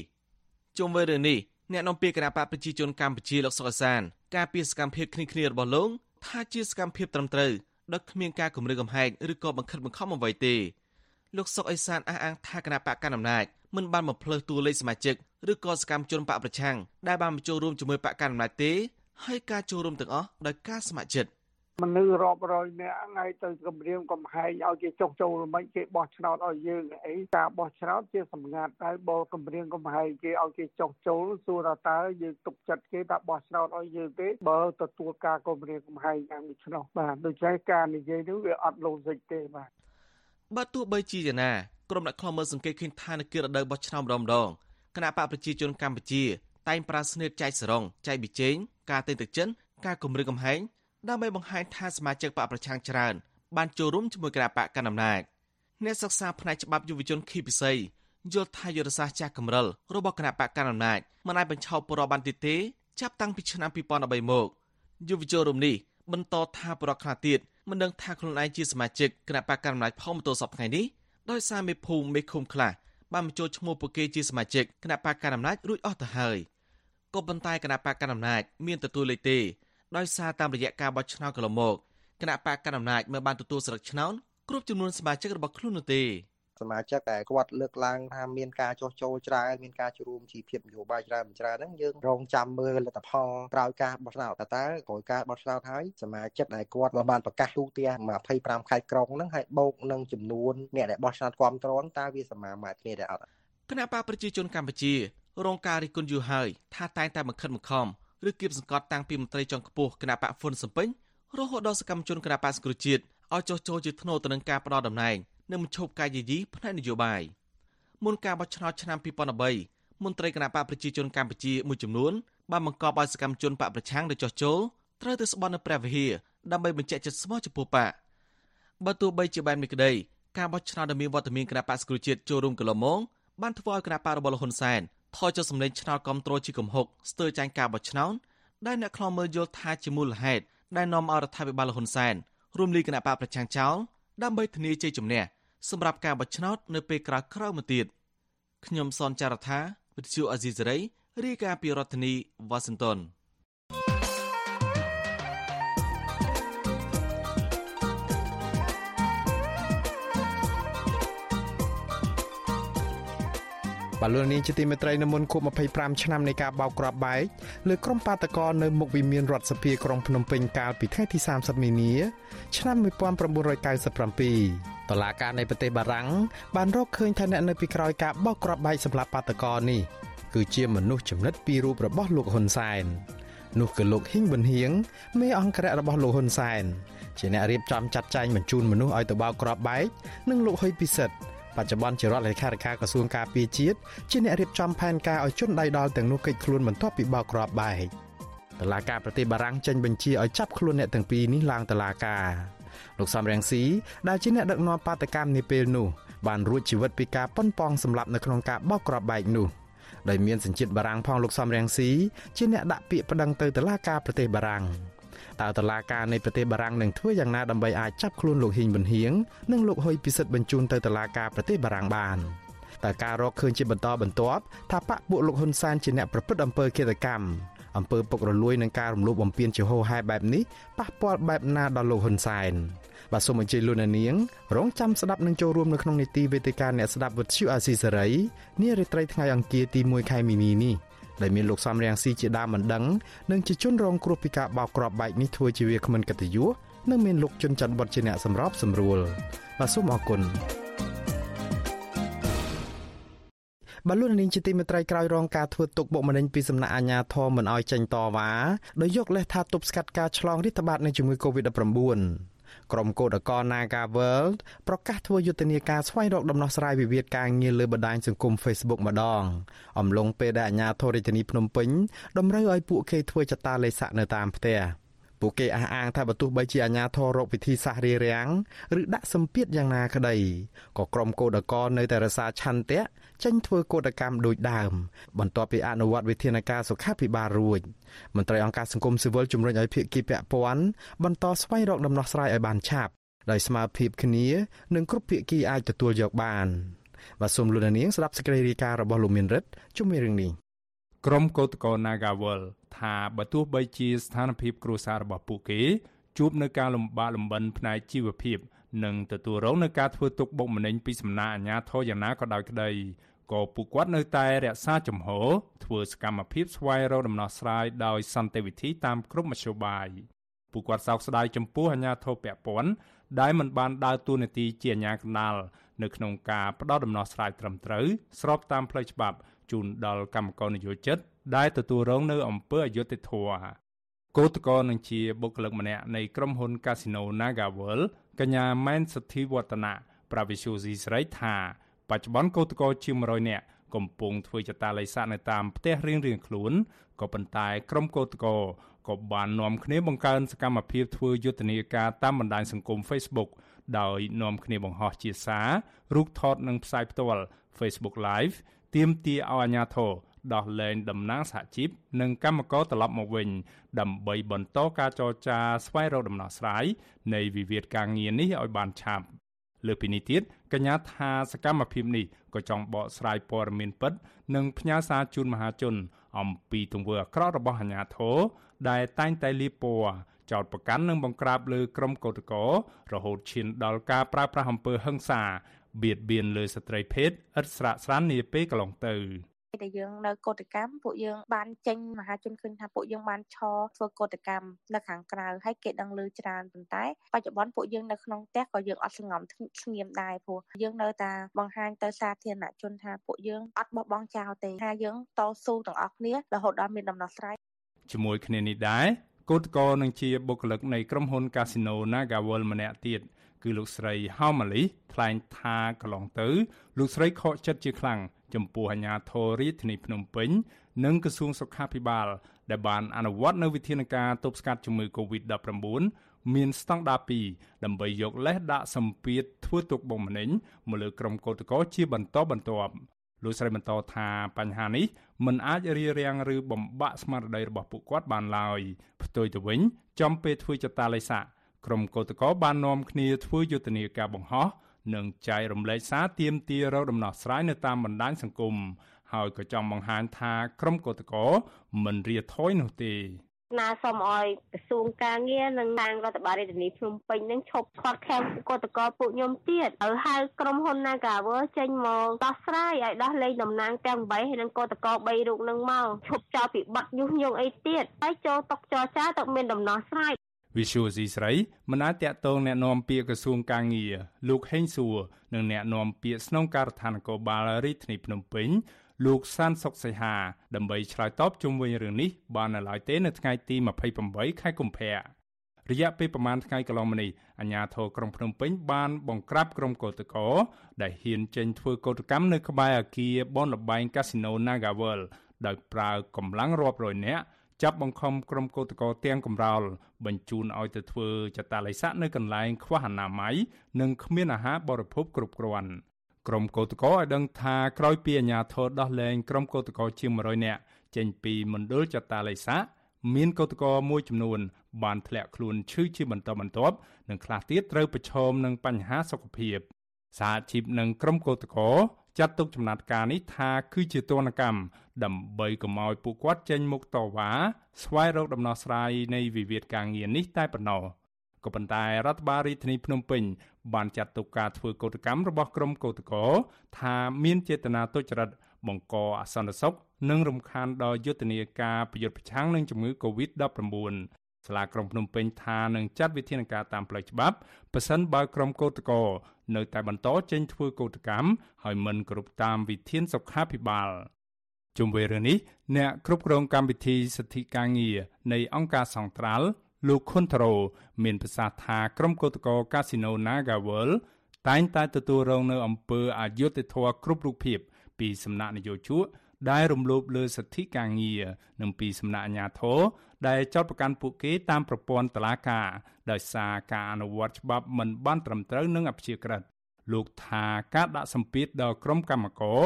ជុំវិញរឿងនេះអ្នកនាំពាក្យគណៈបកប្រជាជនកម្ពុជាលោកសុកសានការពីសកម្មភាពគ្នាគ្នារបស់លោកថាជាសកម្មភាពត្រឹមត្រូវដោយគ្មានការគំរាមកំហែងឬក៏បង្ខិតបង្ខំអ្វីទេលោកសុកអេសានអះអាងថាគណៈបកកណ្ដាលអំណាចមិនបានបំភ្លើសតួលេខសមាជិកឬក៏សកម្មជនបកប្រឆាំងដែលបានចូលរួមជាមួយបកកណ្ដាលអំណាចទេ ហើយការចូលរួមទាំងអស់ដោយការស្ម័គ្រចិត្តមនុស្សរាប់រយនាក់ថ្ងៃទៅគម្រាមកំហែងឲ្យគេចុះចូលមិនគេបោះឆ្នោតឲ្យយើងអីការបោះឆ្នោតជាសម្ងាត់ហើយបើគម្រាមកំហែងគេឲ្យគេចុះចូលសួរថាតើយើងទុកចិត្តគេថាបោះឆ្នោតឲ្យយើងទេបើទទួលការគម្រាមកំហែងយ៉ាងនេះឆ្នោតបាទដូច្នេះការនិយាយនេះវាអត់លូសិចទេបាទបើទោះបីជាយ៉ាងណាក្រុមអ្នកខ្លំមើលសង្កេតឃើញថានៅគិរដូវបោះឆ្នោតម្ដងម្ដងគណៈបកប្រជាជនកម្ពុជា តែងប្រើស្នៀតចែកសរងចែកប៊ីចេងការទិញទឹកចិនការគម្រាមកំហែងដើម្បីបង្ហាញថាសមាជិកបកប្រឆាំងច្រើនបានចូលរួមជាមួយគណៈបកកណ្ដាលអំណាចអ្នកសិក្សាផ្នែកច្បាប់យុវជនខីពិសីយល់ថាយុទ្ធសាស្ត្រចាស់កម្រិលរបស់គណៈបកកណ្ដាលអំណាចមិនអាចបញ្ឈប់ប្រព័ន្ធបានទៀតទេចាប់តាំងពីឆ្នាំ2013មកយុវជនរំនេះបន្តថាប្រវត្តិខ្លះទៀតមិនដឹងថាខ្លួនឯងជាសមាជិកគណៈបកកណ្ដាលអំណាចផងមកទល់សពថ្ងៃនេះដោយសារមេភូមិមេឃុំខ្លះបានបញ្ចូលឈ្មោះពួកគេជាសមាជិកគណៈបកកណ្ដាលអំណាចរួចអស់ទៅហើយ ក៏ប៉ុន្តែគណៈបកកណ្ដាលអំណាចមានទទួលលេខទេដោយសារតាមរយៈការបោះឆ្នោតកន្លងមកគណៈបកកណ្ដាលអំណាចមិនបានទទួលស្លឹកឆ្នោតគ្រប់ចំនួនសមាជិករបស់ខ្លួននោះទេសមាជិកតែគាត់លើកឡើងថាមានការចោះចូលច្រើនមានការជួរួមជីភាពនយោបាយច្រើនច្រើនហ្នឹងយើងរងចាំមើលលទ្ធផលក្រោយការបោះឆ្នោតតើតើក្រោយការបោះឆ្នោតហើយសមាជិកដែលគាត់បានប្រកាសទូទាំង25ខេត្តក្រុងហ្នឹងហើយបូកនឹងចំនួនអ្នកដែលបោះឆ្នោតគ្រប់គ្រងតើវាសមាមាត្រគ្នាដែរអត់គណៈបកប្រជាជនកម្ពុជា រងការរិះគន់យូរហើយថាតែងតែបង្ខិតបង្ខំឬគៀបសង្កត់តាំងពីមន្ត្រីជាន់ខ្ពស់គណៈបកហ្វុនសំពេញរហូតដល់សកម្មជនគណៈបកសង្គ្រោះជាតិឲ្យចោះចូលជាធ្នូទៅនឹងការផ្ដោតតំណែងនិងបញ្ឈប់ការយាយីផ្នែកនយោបាយមុនការបោះឆ្នោតឆ្នាំ2013មន្ត្រីគណៈបកប្រជាជនកម្ពុជាមួយចំនួនបានបង្កប់ឲ្យសកម្មជនបកប្រឆាំងដែលចោះចូលត្រូវទៅស្បន់នៅព្រះវិហារដើម្បីបញ្ជាក់ចិត្តស្មោះចំពោះបកបើទោះបីជាបែបនេះក្តីការបោះឆ្នោតដែលមានវត្តមានគណៈបកសង្គ្រោះជាតិចូលរួមកន្លងមកបានធ្វើឲ្យគណៈបករបស់លហ៊ុនសែន ថយចុះសម្លេងឆ្នោតគ្រប់គ្រងជាកំហុកស្ទើរចាញ់ការបោះឆ្នោតដែលអ្នកខ្លំមើលយល់ថាជាមូលហេតុដែលនាំឲ្យរដ្ឋាភិបាលលហ៊ុនសែនរួមលីគណៈបកប្រឆាំងចោលដើម្បីធានាជ័យជំនះសម្រាប់ការបោះឆ្នោតនៅពេលក្រោយក្រោយមកទៀតខ្ញុំសនចាររថាវិទ្យុអាស៊ីសេរីរាយការណ៍ពីរដ្ឋធានីវ៉ា ស៊ីនតោនបលូននាងជាទីមេត្រីនៅមុនគប់25ឆ្នាំនៃការបោកគ្រាប់បែកលើក្រុមបាតកោនៅមុខវិមានរដ្ឋសភាក្រុងភ្នំពេញកាលពីថ្ងៃទី30មីនាឆ្នាំ1997តឡាការនៃប្រទេសបារាំងបានរកឃើញថាអ្នកនៅពីក្រោយការបោកគ្រាប់បែកសម្រាប់បាតកោនេះគឺជាមនុស្សចំណិតពីររូបរបស់លោកហ៊ុនសែននោះគឺលោកហ៊ីងប៊ុនហៀងមេអង្គរៈរបស់លោកហ៊ុនសែនជាអ្នករៀបចំចាត់ចែងបញ្ជូនមនុស្សឲ្យទៅបោកគ្រាប់បែកនិងលោកហ៊ុយពិសិដ្ឋ បច្ចុប្បន្នជារដ្ឋលេខាធិការក្រសួងការពារជាតិជាអ្នករៀបចំផែនការឲ្យជនដៃដល់ទាំងនោះកិច្ចខ្លួនបន្ទាប់ពីបោកគ្រាប់បែកតឡាការប្រទេសបារាំងចេញបញ្ជាឲ្យចាប់ខ្លួនអ្នកទាំងពីរនេះឡើងតឡាការលោកសំរងស៊ីដែលជាអ្នកដឹកនាំបាតកម្មនាពេលនោះបានរួចជីវិតពីការប៉ុនប៉ងសម្លាប់នៅក្នុងការបោកគ្រាប់បែកនោះដោយមានសញ្ជាតិបារាំងផងលោកសំរងស៊ីជាអ្នកដាក់ពាក្យប្តឹងទៅតុលាការប្រទេសបារាំង តើតឡាការនៃប្រទេសបារាំងនឹងធ្វើយ៉ាងណាដើម្បីអាចចាប់ខ្លួនលោកហ៊ីងប៊ុនហៀងនិងលោកហ៊ុយពិសិដ្ឋបញ្ជូនទៅតឡាការប្រទេសបារាំងបានតើការរកឃើញជាបន្តបន្ទាប់ថាបកពួកលោកហ៊ុនសែនជាអ្នកប្រព្រឹត្តអំពើឃាតកម្មអំពើពុករលួយនឹងការរំលោភបំពានជាហូរហែបែបនេះប៉ះពាល់បែបណាដល់លោកហ៊ុនសែនបាទសូមអញ្ជើញលោកនាងរងចាំស្ដាប់នឹងចូលរួមនៅក្នុងនីតិវេទិកាអ្នកស្ដាប់វិទ្យុអាស៊ីសេរីនារីត្រីថ្ងៃអង្គារទី1ខែមីនានេះ ដែលមានលោកសំរៀងស៊ីជាដើមមិនដឹងនិងជាជនរងគ្រោះពីការបោកគ្រាប់បែកនេះធ្វើជាវាគ្មិនកតញ្ញុនិងមានលោកជុនច័ន្ទវត្តជាអ្នកសម្របសម្រួលបាទសូមអរគុណបលូននាងជាទីមេត្រីក្រោយរងការធ្វើទុកបុកម្នេញពីសំណាក់អាជ្ញាធរមិនអោយចេញតវ៉ាដោយយកលេសថាទប់ស្កាត់ការឆ្លងរាតត្បាតនៃជំងឺ Covid-19 ក្រុមកោតក្រ Naga World ប្រកាសធ្វើយុទ្ធនាការស្វែងរកដំណោះស្រាយវិវាទការងារលើបណ្ដាញសង្គម Facebook ម្ដង អំឡុងពេលដែលអាជ្ញាធររាជធានីភ្នំពេញតម្រូវឲ្យពួកគេធ្វើចតាលេខស័កនៅតាមផ្ទះពួកគេអះអាងថាបើទោះបីជាអាជ្ញាធររកវិធីសាស្ត្ររារាំងឬដាក់សម្ពាធយ៉ាងណាក្តីក៏ក្រុមកោតក្រនៅតែរសារឆន្ទៈ ចេញធ្វើកោតកម្មដូចដើមបន្ទាប់ពីអនុវត្តវិធានការសុខាភិបាលរួចមន្ត្រីអង្គការសង្គមស៊ីវិលជំរុញឲ្យភាគីពាក់ព័ន្ធបន្តស្វែងរកដំណោះស្រាយឲ្យបានឆាប់ដោយស្មារតីគ្នានិងគ្រប់ភាគីអាចទទួលយកបានបាទសូមលោកនាងស្ដាប់សេចក្តីរាយការណ៍របស់លោកមានរិទ្ធជុំវិញរឿងនេះក្រុមកោតក្រ Nagawal ថាបើទោះបីជាស្ថានភាពគ្រួសាររបស់ពួកគេជួបនៅការលំបាកលំបិនផ្នែកជីវភាព និងទទួលរងនឹងការធ្វើទុកបុកម្នេញពីសំណាក់អាជ្ញាធរយ៉ាងណាក៏ដោយក្តីក៏ពួកគាត់នៅតែរក្សាជំហរធ្វើសកម្មភាពស្វែងរកដំណោះស្រាយដោយសន្តិវិធីតាមគ្រប់មធ្យោបាយពួកគាត់សោកស្ដាយចំពោះអាជ្ញាធរពាក់ព័ន្ធដែលមិនបានដើរតួនាទីជាអាជ្ញាកណ្ដាលនៅក្នុងការផ្ដល់ដំណោះស្រាយត្រឹមត្រូវស្របតាមផ្លូវច្បាប់ជូនដល់កម្មករនិយោជិតដែលទទួលរងនៅអំពើអយុត្តិធម៌គឧតកោនឹងជាបុគ្គលិកម្នាក់នៃក្រុមហ៊ុន Casino NagaWorld កញ្ញាម៉ែនសុធីវឌ្ឍនៈប្រាវិសុស៊ីស្រីថាបច្ចុប្បន្នគឧតកោជាង100នាក់កំពុងធ្វើចតាល័យស័កនៅតាមផ្ទះរៀងៗខ្លួនក៏ប៉ុន្តែក្រុមគឧតកោក៏បាននាំគ្នាបង្កើនសកម្មភាពធ្វើយុទ្ធនាការតាមបណ្ដាញសង្គម Facebook ដោយនាំគ្នាបង្ហោះជាសាររូបថតនិងផ្សាយផ្ទាល់ Facebook Live ទាមទារឲ្យអាជ្ញាធរ ដោះលែងតំណាងសហជីពនិងកម្មករត្រឡប់មកវិញ ដើម្បីបន្តការចរចាស្វែងរកដំណោះស្រាយនៃវិវាទការងារនេះឲ្យបានឆាប់លើពីនេះទៀតកកញ្ញាថាសកម្មភាពនេះក៏ចង់បកស្រាយព័ត៌មានពិត និងផ្ញើសារជូនមហាជន អំពីទង្វើអាក្រក់របស់អាជ្ញាធរដែលតែងតែលៀបពណ៌ចោតប្រកាន់និងបង្ក្រាបលើក្រុមកោតក្ររហូតឈានដល់ការប្រើប្រាស់អំពើហិង្សាបៀតបៀនលើស្ត្រីភេទឥតស្រាកស្រាននាពេលកន្លងទៅ ដែលយើងនៅកោតកម្មពួកយើងបានចេញមហាជនឃើញថាពួកយើងបានឈរធ្វើកោតកម្មនៅខាងក្រៅហើយគេដឹងឮច្រើនប៉ុន្តែបច្ចុប្បន្នពួកយើងនៅក្នុងផ្ទះក៏យើងអត់សង្ងំស្ងៀមដែរព្រោះយើងនៅតែបង្ហាញទៅសាធារណជនថាពួកយើងអត់បោះបង់ចោលទេថាយើងតស៊ូទាំងអស់គ្នារហូតដល់មានដំណោះស្រាយជាមួយគ្នានេះដែរគឧតកោនឹងជាបុគ្គលិកនៃក្រុមហ៊ុន Casino Nagawal ម្នាក់ទៀតគឺលោកស្រីហៅម៉ាលីថ្លែងថាកន្លងទៅលោកស្រីខកចិត្តជាខ្លាំង ចំពោះអាជ្ញាធររាជធានីភ្នំពេញ និងក្រសួងសុខាភិបាល ដែលបានអនុវត្តនូវវិធានការទប់ស្កាត់ជំងឺ Covid-19 មានស្តង់ដារ2ដើម្បីយកលេសដាក់សម្ពាធធ្វើទុកបុកម្នេញមកលើក្រុមកោតក្រជាបន្តបន្ទាប់លោកស្រីបន្តថាបញ្ហានេះមិនអាចរារាំងឬបំបាក់ស្មារតីរបស់ពួកគាត់បានឡើយផ្ទុយទៅវិញចំពេលធ្វើចតាឡេសាក្រុមកោតក្របាននាំគ្នាធ្វើយុទ្ធនាការបង្ហោះ និងចែករំលែកសារទៀមទារកដំណោះស្រាយនៅតាមបណ្ដាញសង្គមហើយក៏ចង់បង្ហាញថាក្រុមកោតក្រមិនរាថយនោះទេស្នើសុំឲ្យក្រសួងការងារនិងខាងរដ្ឋបាលរាជធានីភ្នំពេញនឹងឈប់ខាត់ខាំកតកពួកខ្ញុំទៀតហើយហៅក្រុមហ៊ុន Nagawer ចេញមកដោះស្រាយឲ្យដោះលែងតំណាងទាំង8ហើយនឹងកតក3រូបនឹងមកឈប់ចោលពីបាត់ញុះញង់អីទៀតហើយចូលតុកចរចាទៅមានដំណោះស្រាយ វិសុយស៊ីស្រីមិនអាចតាក់ទងแนะនាំពាក្យក្រសួងកាងារលោកហេងសួរនិងแนะនាំពាក្យស្នងការដ្ឋានគរបាលរាជធានីភ្នំពេញលោកសានសុកសីហាដើម្បីឆ្លើយតបជុំវិញរឿងនេះបាននៅឡើយទេនៅថ្ងៃទី28ខែកុម្ភៈរយៈពេលប្រមាណថ្ងៃកន្លងមកនេះអាជ្ញាធរក្រុងភ្នំពេញបានបង្ក្រាបក្រុមកោតក្រដែលហ៊ានចេញធ្វើកោតកម្មនៅក្បែរអគារបនលបែងកាស៊ីណូ Nagavel ដោយប្រើកម្លាំងរាប់រយនាក់ ចាប់បង្ខំក្រុមកោតក្រទាំងកំរោលបញ្ជូនឲ្យទៅធ្វើចតាល័យស័កនៅកន្លែងខ្វះអនាម័យនិងគ្មានអាហារបរិភោគគ្រប់គ្រាន់ក្រុមកោតក្រឲ្យដឹងថាក្រោយពីអាជ្ញាធរដោះលែងក្រុមកោតក្រជាង100នាក់ចេញពីមណ្ឌលចតាល័យស័កមានកោតក្រមួយចំនួន បានធ្លាក់ខ្លួនឈឺជាបន្តបន្ទាប់និងខ្លះទៀតត្រូវប្រឈមនឹងបញ្ហាសុខភាពសហជីពនិងក្រុមកោតក្រ ចាត់ទុកចំណាត់ការនេះថាគឺជាទណ្ឌកម្មដើម្បីកុំឲ្យពួកគាត់ចេញមុខតវ៉ាស្វែងរកដំណោះស្រាយនៃវិវាទការងារនេះតែប៉ុណ្ណោះក៏ប៉ុន្តែរដ្ឋបាលរាជធានីភ្នំពេញបានចាត់ទុកការធ្វើកោតកម្មរបស់ក្រុមកោតក្រថាមានចេតនាទុច្ចរិតបង្កអសន្តិសុខនិងរំខានដល់យុទ្ធនាការប្រយុទ្ធប្រឆាំងនឹងជំងឺ Covid-19 សាលាក្រុងភ្នំពេញថានឹងចាត់វិធានការតាមផ្លូវច្បាប់ប៉ះសិនបើក្រុមកោតក្រនៅតែបន្តចេញធ្វើកោតកម្មហើយមិនគ្រប់តាមវិធានសុខាភិបាលជុំវិញរឿងនេះអ្នកគ្រប់គ្រងកម្មវិធីសិទ្ធិការងារនៃអង្គការសង្ត្រាល់លោកខុនតារ៉ូមានប្រសាសន៍ថាក្រុមកោតក្រកាស៊ីណូ Nagawal តែងតែទទួលរងនៅអំពើអយុត្តិធម៌គ្រប់រូបភាពពីសំណាក់នយោជក ដែលរំលោភលើសិទ្ធិការងារនិងពីសំណាក់អាជ្ញាធរដែលចោទប្រកាន់ពួកគេតាមប្រព័ន្ធតុលាការដោយសារការអនុវត្តច្បាប់មិនបានត្រឹមត្រូវនិងអព្យាក្រឹតលោកថាការដាក់សម្ពាធដល់ក្រុមកម្មករ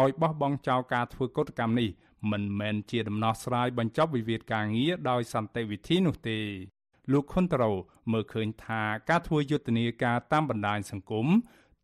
ឲ្យបោះបង់ចោលការធ្វើកុតកម្មនេះមិនមែនជាដំណោះស្រាយបញ្ចប់វិវាទការងារដោយសន្តិវិធីនោះទេលោកខុនតារ៉ូមើលឃើញថាការធ្វើយុទ្ធនាការតាមបណ្ដាញសង្គម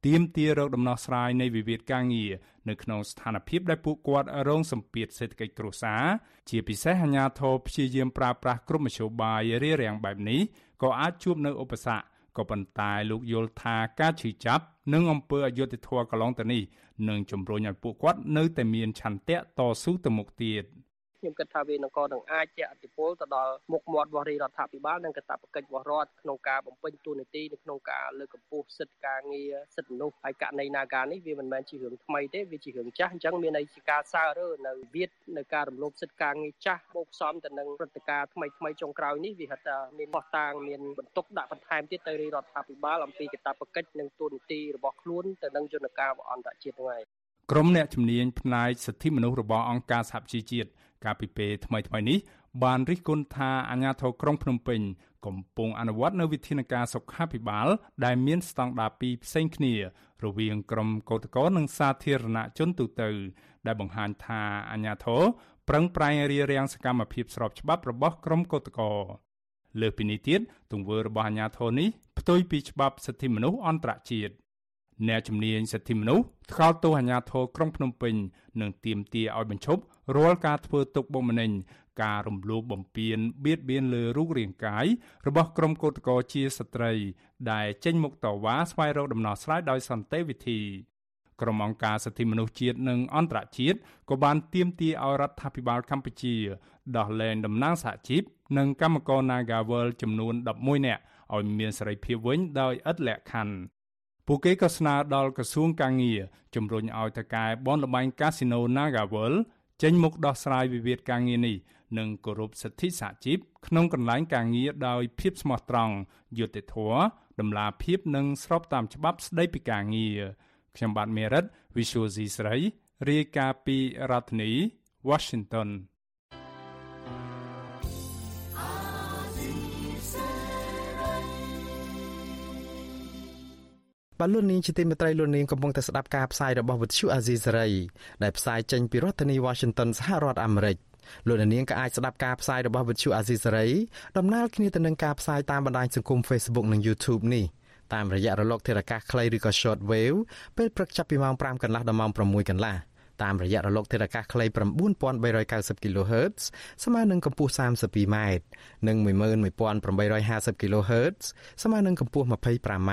ទាមទាររកដំណោះស្រាយនៃវិវាទការងារនៅក្នុងស្ថានភាពដែលពួកគាត់រងសម្ពាធសេដ្ឋកិច្ចគ្រួសារជាពិសេសអាញាធរព្យាយាមប្រើប្រាស់គ្រប់មធ្យោបាយរារាំងបែបនេះក៏អាចជួបនៅឧបសគ្គក៏ប៉ុន្តែលោកយល់ថាការឈឺចាប់និងអំពើអយុត្តិធម៌កន្លងទៅនេះនឹងជំរុញឲ្យពួកគាត់នៅតែមានឆន្ទៈតស៊ូទៅមុខទៀត។ ខ្ញុំគិតថាវានឹងក៏នឹងអាចជាអតិពលទៅដល់មុខមាត់របស់រដ្ឋាភិបាលនិងកាតព្វកិច្ចរបស់រដ្ឋក្នុងការបំពេញតួនាទីនៅក្នុងការលើកកម្ពស់សិទ្ធិការងារសិទ្ធិមនុស្សហើយករណីនាការនេះវាមិនមែនជារឿងថ្មីទេវាជារឿងចាស់អញ្ចឹងមានន័យជាការសើរើនៅវិទ្យនៅការរំលោភសិទ្ធិការងារចាស់បូកផ្សំទៅនឹងព្រឹត្តិការណ៍ថ្មីថ្មីចុងក្រោយនេះវាហិតថាមានបោះតាងមានបន្ទុកដាក់បន្ថែមទៀតទៅរដ្ឋាភិបាលអំពីកាតព្វកិច្ចនិងតួនាទីរបស់ខ្លួនទៅនឹងយន្តការអន្តរជាតិហ្នឹងហើយ ក្រុមអ្នកជំនាញផ្នែកសិទ្ធិមនុស្សរបស់អង្គការសហជីវជាតិកាលពីពេលថ្មីៗនេះបានរិះគន់ថាអាជ្ញាធរក្រុងភ្នំពេញកំពុងអនុវត្តនូវវិធានការសុខាភិបាល ដែលមានស្តង់ដារពីរផ្សេងគ្នា រវាងក្រុមកោតក្រនិងសាធារណជនទូទៅ ដែលបង្ហាញថាអាជ្ញាធរប្រឹងប្រែងរារាំងសកម្មភាពស្របច្បាប់របស់ក្រុមកោតក្រលើសពីនេះទៀតទង្វើរបស់អាជ្ញាធរនេះផ្ទុយពីច្បាប់សិទ្ធិមនុស្សអន្តរជាតិ អ្នកជំនាញសិទ្ធិមនុស្សថ្កោលទោសអាជ្ញាធរក្រុងភ្នំពេញនិងទាមទារឲ្យបញ្ឈប់រាល់ការធ្វើទុកបុកម្នេញការរំលោភបំពានបៀតបៀនលើរូបរាងកាយរបស់ក្រុមកោតក្រជាស្ត្រី ដែលចេញមុខតវ៉ាស្វែងរកដំណោះស្រាយដោយសន្តិវិធីក្រុមអង្គការសិទ្ធិមនុស្សជាតិនិងអន្តរជាតិក៏បានទាមទារឲ្យរដ្ឋាភិបាលកម្ពុជាដោះលែងតំណាងសហជីពនិងកម្មករ Nagawal ចំនួន11នាក់ឲ្យមានសេរីភាពវិញដោយឥតលក្ខខណ្ឌ ពួកគេក៏ស្នើដល់ក្រសួងកាងារជំរុញឲ្យតកែបនលបែងកាស៊ីណូ Nagawal ចេញមុខដោះស្រាយវិវាទការងារនេះនិងគោរពសិទ្ធិសហជីពក្នុងកន្លែងការងារដោយភាពស្មោះត្រង់យុត្តិធម៌តម្លាភាពនិងស្របតាមច្បាប់ស្តីពីការងារខ្ញុំបាទមេរិត Visual C ស្រីរាយការណ៍ពីរដ្ឋធានី Washington បាទលោកនាងជាទីមេត្រីលោកនាងកំពុងតែស្ដាប់ការផ្សាយរបស់វិទ្យុអាស៊ីសេរីដែលផ្សាយចេញពីរដ្ឋធានី Washington សហរដ្ឋអាមេរិកលោកនាងក៏អាចស្ដាប់ការផ្សាយរបស់វិទ្យុអាស៊ីសេរីដំណើរគ្នាទៅនឹងការផ្សាយតាមបណ្ដាញសង្គម Facebook និង YouTube នេះតាមរយៈរលកធារកាសខ្លីឬក៏ Short Wave ពេលព្រឹកចាប់ពីម៉ោង5កន្លះដល់ម៉ោង6កន្លះតាមរយៈរលកធារកាសខ្លី9390 kHz ស្មើនឹងកម្ពស់ 32m និង11850 kHz ស្មើនឹងកម្ពស់ 25m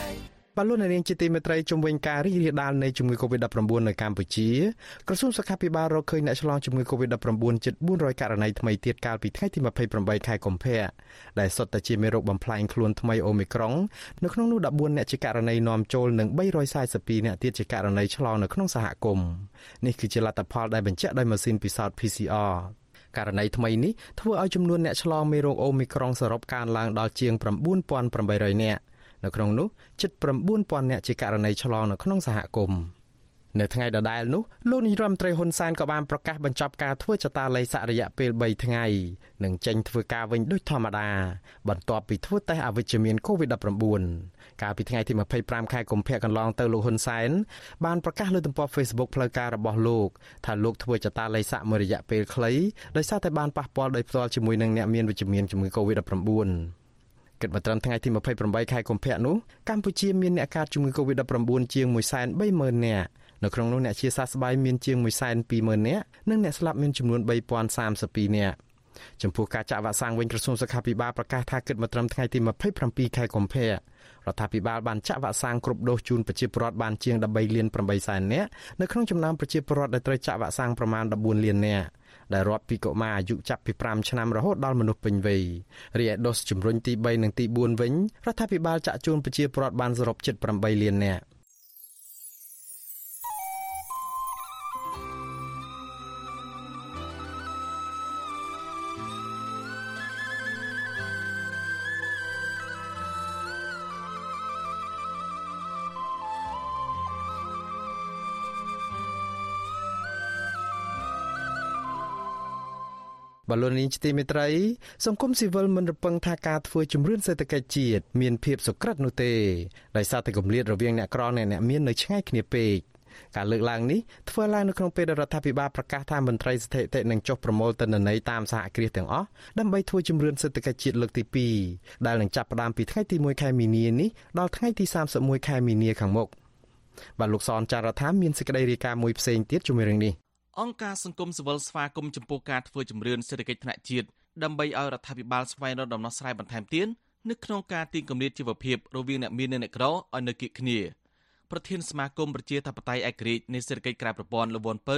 បលូននាងជាទីមេត្រីជំវិញការរីករាលដាលនៃជំងឺ Covid-19 នៅកម្ពុជាក្រសួងសុខាភិបាលរកឃើញអ្នកឆ្លងជំងឺ Covid-19 ជិត400ករណីថ្មីទៀតកាលពីថ្ងៃទី28ខែកុម្ភៈដែលសុទ្ធតែជាមេរោគបំផ្លាញខ្លួនថ្មីអូមីក្រុងនៅក្នុងនោះ14អ្នកជាករណីនាំចូលនិង342អ្នកទៀតជាករណីឆ្លងនៅក្នុងសហគមន៍នេះគឺជាលទ្ធផលដែលបញ្ជាក់ដោយម៉ាស៊ីនពិសោធន៍ PCR ករណីថ្មីនេះធ្វើឲ្យចំនួនអ្នកឆ្លងមេរោគអូមីក្រុងសរុបកើនឡើងដល់ជាង9800នាក់ នៅក្នុងនោះជិត9000នាក់ជាករណីឆ្លងនៅក្នុងសហគមន៍នៅថ្ងៃដដែលនោះលោកនាយរដ្ឋមន្ត្រីហ៊ុនសែនក៏បានប្រកាសបញ្ចប់ការធ្វើចតាល័យស័ករយៈពេល3ថ្ងៃនិងចេញធ្វើការវិញដូចធម្មតា បន្ទាប់ពីធ្វើតេស្តអវិជ្ជមាន COVID-19 កាលពីថ្ងៃទី25ខែកុម្ភៈកន្លងទៅលោកហ៊ុនសែនបានប្រកាសលើទំព័រ Facebook ផ្លូវការរបស់លោកថាលោកធ្វើចតាល័យស័កមួយរយៈពេលខ្លីដោយសារតែបានប៉ះពាល់ដោយផ្ទាល់ជាមួយនឹងអ្នកមានវិជ្ជមានជំងឺ COVID-19 គិតមកត្រឹមថ្ងៃទី28ខែកុម្ភៈនោះកម្ពុជាមានអ្នកកើតជំងឺ Covid-19 ជាង130,000នាក់នៅក្នុងនោះអ្នកជាសះស្បើយមានជាង120,000នាក់និងអ្នកស្លាប់មានចំនួន3032នាក់ចំពោះការចាក់វ៉ាក់សាំងវិញក្រសួងសុខាភិបាលប្រកាសថាគិតមកត្រឹមថ្ងៃទី27ខែកុម្ភៈ រដ្ឋាភិបាលបានចាក់វ៉ាក់សាំងគ្រប់ដូសជូនប្រជាពលរដ្ឋបានជាង13លាន8សែននាក់នៅក្នុងចំណោមប្រជាពលរដ្ឋដែលត្រូវចាក់វ៉ាក់សាំងប្រមាណ14លាននាក់ដែលរាប់ពីកុមារអាយុចាប់ពី5ឆ្នាំរហូតដល់មនុស្សពេញវ័យរីឯដូសជំរុញទី3និងទី4វិញរដ្ឋាភិបាលចាក់ជូនប្រជាពលរដ្ឋបានសរុបជិត8លាននាក់ បលូននាងជាទីមេត្រីសង្គមស៊ីវិលមិនរំពឹងថាការធ្វើជំរឿនសេដ្ឋកិច្ចជាតិមានភាពសុក្រិតនោះទេដោយសារតែគម្លាតរវាងអ្នកក្រនិងអ្នកមាននៅឆ្ងាយគ្នាពេកការលើកឡើងនេះធ្វើឡើងនៅក្នុងពេលដែលរដ្ឋាភិបាលប្រកាសថាមន្ត្រីស្ថិតិនឹងចុះប្រមូលទិន្នន័យតាមសហគ្រាសទាំងអស់ដើម្បីធ្វើជំរឿនសេដ្ឋកិច្ចជាតិលើកទី2ដែលនឹងចាប់ផ្ដើមពីថ្ងៃទី1ខែមីនានេះដល់ថ្ងៃទី31ខែមីនាខាងមុខបាទលោកសនចាររថាមានសេចក្តីរាយការណ៍មួយផ្សេងទៀតជំរឿងនេះ អង្គការសង្គមស៊ីវិលស្វាគមន៍ចំពោះការធ្វើជំរឿនសេដ្ឋកិច្ចថ្នាក់ជាតិដើម្បីឲ្យរដ្ឋាភិបាលស្វែងរកដំណោះស្រាយបន្ថែមទៀតនៅក្នុងការទីគម្លាតជីវភាពរវាងអ្នកមាននិងអ្នកក្រឲ្យនៅគៀកគ្នាប្រធានសមាគមប្រជាធិបតេយ្យឯករាជ្យនៃសេដ្ឋកិច្ចក្រៅប្រព័ន្ធលវនពៅ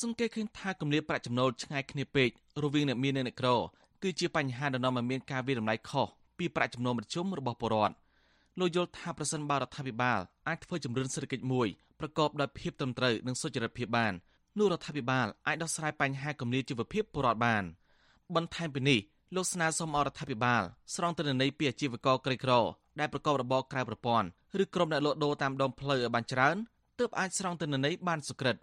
សង្កេតឃើញថាគម្លាតប្រាក់ចំណូលឆ្ងាយគ្នាពេករវាងអ្នកមាននិងអ្នកក្រគឺជាបញ្ហាដែលនាំឲ្យមានការវិតម្លៃខុសពីប្រាក់ចំណូលមធ្យមរបស់ពលរដ្ឋលោកយល់ថាប្រសិនបើរដ្ឋាភិបាលអាចធ្វើជំរឿនសេដ្ឋកិច្ចមួយប្រកបដោយភាពត្រឹមត្រូវនិងសុចរិតភាពបាន នោះរដ្ឋាភិបាលអាចដោះស្រាយបញ្ហាគម្លាតជីវភាពពលរដ្ឋបានបន្ថែមពីនេះលោកស្នើសុំអរដ្ឋាភិបាលស្រង់ទិន្នន័យពីអាជីវករក្រីក្រដែលប្រកបរបរក្រៅប្រព័ន្ធឬក្រុមអ្នកលក់ដូរតាមដងផ្លូវឲ្យបានច្រើនទើបអាចស្រង់ទិន្នន័យបានសុក្រិត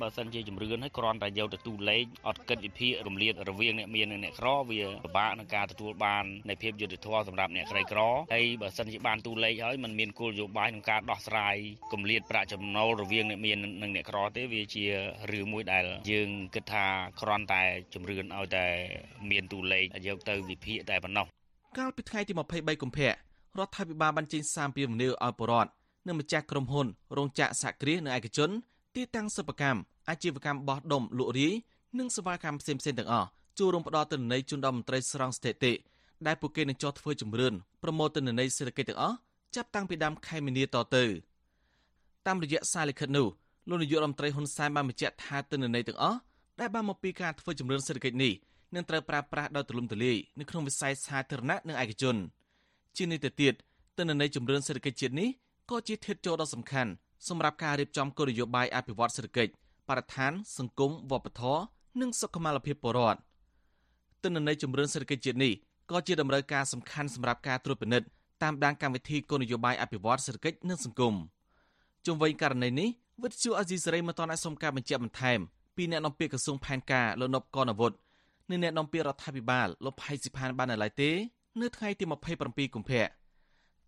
បើសិនជាជំរឿនហើយគ្រាន់តែយកទៅទូលេខអត់គិតវិភាគរំលាតរវាងអ្នកមាននិងអ្នកក្រវាពិបាកក្នុងការទទួលបាននៃភាពយុត្តិធម៌សម្រាប់អ្នកក្រីក្រហើយបើសិនជាបានទូលេខហើយมันមានគោលនយោបាយក្នុងការដោះស្រាយគម្លាតប្រាក់ចំណូលរវាងអ្នកមាននិងអ្នកក្រទេវាជារឿងមួយដែលយើងគិតថាគ្រាន់តែជំរឿនឲ្យតែមានទូលេខយកទៅវិភាគតែប៉ុណ្ណោះកាលពីថ្ងៃទី23កុម្ភៈរដ្ឋាភិបាលបានចេញសារពីមនីឲ្យបរដ្ឋនិងម្ចាស់ក្រុមហ៊ុនរោងចក្រសហគ្រាសនិងឯកជន ទីតាំងសិប្បកម្មអាជីវកម្មបោះដុំលក់រាយនិងសេវាកម្មផ្សេងៗទាំងអស់ចូលរួមផ្ដល់ទិន្នន័យជូនដល់មន្ត្រីស្រង់ស្ថិតិដែលពួកគេនឹងចោះធ្វើជំរឿនប្រមូលទិន្នន័យសេដ្ឋកិច្ចទាំងអស់ចាប់តាំងពីដើមខែមីនាតទៅតាមរយៈសារលិខិតនោះលោកនាយករដ្ឋមន្ត្រីហ៊ុនសែនបានបញ្ជាក់ថាទិន្នន័យទាំងអស់ដែលបានមកពីការធ្វើជំរឿនសេដ្ឋកិច្ចនេះនឹងត្រូវប្រើប្រាស់ដោយទូលំទូលាយនៅក្នុងវិស័យសាធារណៈនិងឯកជនជានេះទៅទៀតទិន្នន័យជំរឿនសេដ្ឋកិច្ចជាតិនេះក៏ជាធាតុចូលដ៏សំខាន់ សម្រាប់ការរៀបចំគោលនយោបាយអភិវឌ្ឍសេដ្ឋកិច្ចបរិស្ថាន សង្គមវប្បធម៌និងសុខុមាលភាពពលរដ្ឋទិន្នន័យជំរឿនសេដ្ឋកិច្ចជាតិនេះក៏ជាតម្រូវការសំខាន់សម្រាប់ការត្រួតពិនិត្យតាមដានកម្មវិធីគោលនយោបាយអភិវឌ្ឍសេដ្ឋកិច្ចនិងសង្គមជុំវិញករណីនេះវិទ្យុអាស៊ីសេរីមិនទាន់អាចសុំការបញ្ជាក់បន្ថែមពីអ្នកនាំពាក្យក្រសួងផែនការលោកនប់កនវុឌ្ឍនិងអ្នកនាំពាក្យរដ្ឋាភិបាលលោកផៃស៊ីផានបាននៅឡើយទេនៅថ្ងៃទី27កុម្ភៈ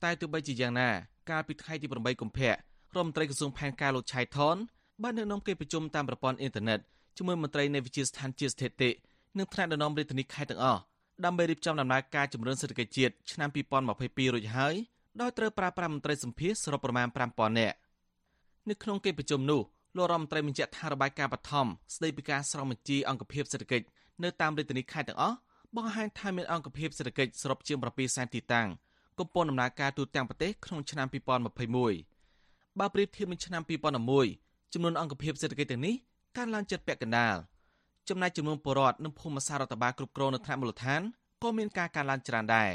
តែទោះបីជាយ៉ាងណាកាលពីថ្ងៃទី8កុម្ភៈ រដ្ឋមន្ត្រីក្រសួងផែនការលោកឆៃថនបាននៅក្នុងកិច្ចប្រជុំតាមប្រព័ន្ធអ៊ីនធឺណិតជាមួយមន្ត្រីនៃវិជាស្ថានជាស្ថិតិនិងថ្នាក់ដឹកនាំរាជធានីខេត្តទាំងអស់ដើម្បីរៀបចំដំណើរការជំរុញសេដ្ឋកិច្ចជាតិឆ្នាំ2022រួចហើយដោយត្រូវប្រើប្រាស់មន្ត្រីសម្ភារសរុបប្រមាណ5000នាក់នៅក្នុងកិច្ចប្រជុំនោះលោករដ្ឋមន្ត្រីបញ្ជាក់ថារបាយការណ៍បឋមស្ដីពីការស្រង់បញ្ជីអង្គភាពសេដ្ឋកិច្ចនៅតាមរាជធានីខេត្តទាំងអស់បង្ហាញថាមានអង្គភាពសេដ្ឋកិច្ចសរុបជាង7សែនទីតាំងកំពុងដំណើរការទូទាំងប្រទេសក្នុងឆ្នាំ2021 បើប្រៀបធៀបនឹងឆ្នាំ2011ចំនួនអង្គភាពសេដ្ឋកិច្ចទាំងនេះកើនឡើងជិតពាក់កណ្ដាលចំណែកចំនួនពលរដ្ឋនិងភូមិសាស្ត្ររដ្ឋបាលគ្រប់គ្រងនៅថ្នាក់មូលដ្ឋានក៏មានការកើនឡើងច្រើនដែរ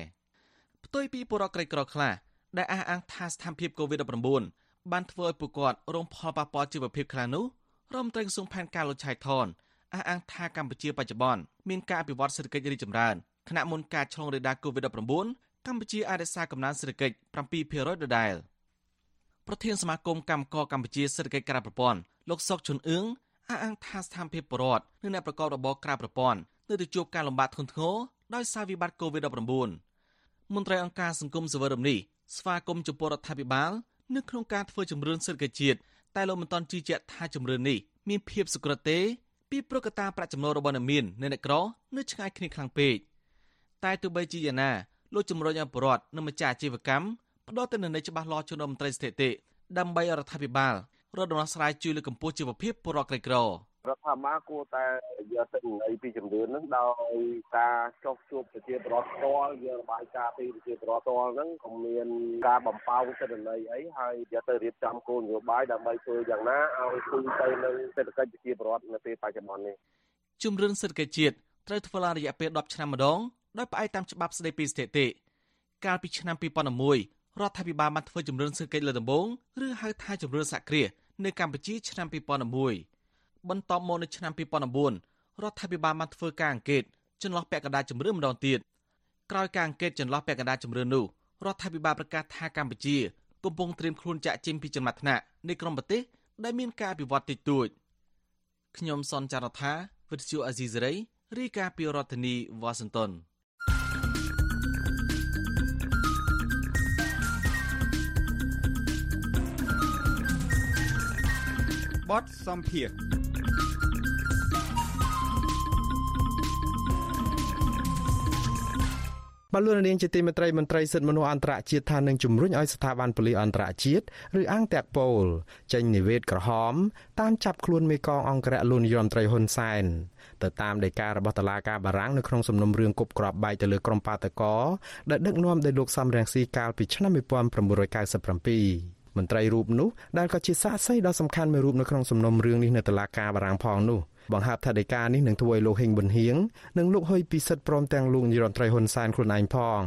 ផ្ទុយពីពលរដ្ឋក្រីក្រខ្លះដែលអះអាងថាស្ថានភាព COVID-19 បានធ្វើឲ្យពួកគាត់រងផលប៉ះពាល់ជីវភាពខ្លាំងនោះរដ្ឋមន្ត្រីក្រសួងផែនការលោកឆៃថនអះអាងថាកម្ពុជាបច្ចុប្បន្នមានការអភិវឌ្ឍសេដ្ឋកិច្ចរីកចម្រើនខណៈមុនការឆ្លងរាលដាល COVID-19 កម្ពុជាអាចរក្សាកំណើនសេដ្ឋកិច្ច7%ដដែល ប្រធានសមាគមកម្មករកម្ពុជាសេដ្ឋកិច្ចក្រៅប្រព័ន្ធលោកសុកជុនអឿងអះអាងថាស្ថានភាពបរដ្ឋនិងអ្នកប្រកបរបរក្រៅប្រព័ន្ធនៅតែជួបការលំបាកធ្ងន់ធ្ងរដោយសារវិបត្តិ COVID-19 មន្ត្រីអង្គការសង្គមសវរមនេះស្វាគមន៍ចំពោះរដ្ឋាភិបាលនៅក្នុងការធ្វើជំរឿនសេដ្ឋកិច្ចជាតិតែលោកមិនទាន់ជឿជាក់ថាជំរឿននេះមានភាពសុក្រទេពីប្រកតាប្រាក់ចំណូលរបស់អ្នកមាននិងអ្នកក្រនៅឆ្ងាយគ្នាខ្លាំងពេកតែទោះបីជាយ៉ាងណាលោកជំរុញឲ្យប្រជាពលរដ្ឋនិងម្ចាស់អាជីវកម្ម ផ្ដល់ទិន្នន័យច្បាស់លាស់ជូនដល់មន្ត្រីស្ថិតិដើម្បីរដ្ឋាភិបាលរកដំណោះស្រាយជួយលើកកម្ពស់ជីវភាពពលរដ្ឋក្រីក្ររដ្ឋាភិបាលគួរតែយកទិន្នន័យពីជំរឿនហ្នឹងដោយការចុះជួបប្រជាពលរដ្ឋផ្ទាល់យករបាយការណ៍ពីប្រជាពលរដ្ឋផ្ទាល់ហ្នឹងក៏មានការបំផោងទិន្នន័យអីហើយយកទៅរៀបចំគោលនយោបាយដើម្បីធ្វើយ៉ាងណាឲ្យគូទៅនឹងសេដ្ឋកិច្ចប្រជាពលរដ្ឋនៅពេលបច្ចុប្បន្ននេះជំរឿនសេដ្ឋកិច្ចជាតិត្រូវធ្វើឡើងរយៈពេល10ឆ្នាំម្ដងដោយផ្អែកតាមច្បាប់ស្តីពីស្ថិតិកាលពីឆ្នាំ2011 រដ្ឋាភិបាលបានធ្វើជំរឿនសេដ្ឋកិច្ចលើដំបូងឬហៅថាជំរឿនសហគ្រាសនៅកម្ពុជាឆ្នាំ2011បន្ទាប់មកនៅឆ្នាំ2009រដ្ឋាភិបាលបានធ្វើការអង្កេតចន្លោះពាក់កណ្ដាលជំរឿនម្ដងទៀតក្រោយការអង្កេតចន្លោះពាក់កណ្ដាលជំរឿននោះរដ្ឋាភិបាលប្រកាសថាកម្ពុជាកំពុងត្រៀមខ្លួនចាក់ចេញពីចំណាត់ថ្នាក់នៃក្រុមប្រទេសដែលមានការអភិវឌ្ឍតិចតួចខ្ញុំសនចាររថាវិទ្យុអាស៊ីសេរីរាយការណ៍ពីរដ្ឋធានីវ៉ាស៊ីនតោន បទសំភារបលូននាងជាទីមេត្រីមន្ត្រីសិទ្ធិមនុស្សអន្តរជាតិថានឹងជំរុញឲ្យស្ថាប័នប៉ូលីសអន្តរជាតិឬអង្គតាក់ប៉ូលចេញនិវេតក្រហម តាមចាប់ខ្លួនមេកងអង្គរៈលោកនាយរដ្ឋមន្ត្រីហ៊ុនសែនទៅតាមដីការបស់តុលាការបារាំងនៅក្នុងសំណុំរឿងគប់ក្របបែកទៅលើក្រុមបាតកោដែលដឹកនាំដោយលោកសំរងស៊ីកាលពីឆ្នាំ1997 មន្ត្រីរូបនោះដែលក៏ជាសាក្សីដ៏សំខាន់មួយរូបនៅក្នុងសំណុំរឿងនេះនៅតុលាការបារាំងផងនោះបង្ហើបថាដីកានេះនឹងធ្វើឲ្យលោកហេងប៊ុនហៀងនិងលោកហ៊ុយពិសិដ្ឋព្រមទាំងលោកនាយរដ្ឋមន្ត្រីហ៊ុនសែនខ្លួនឯងផង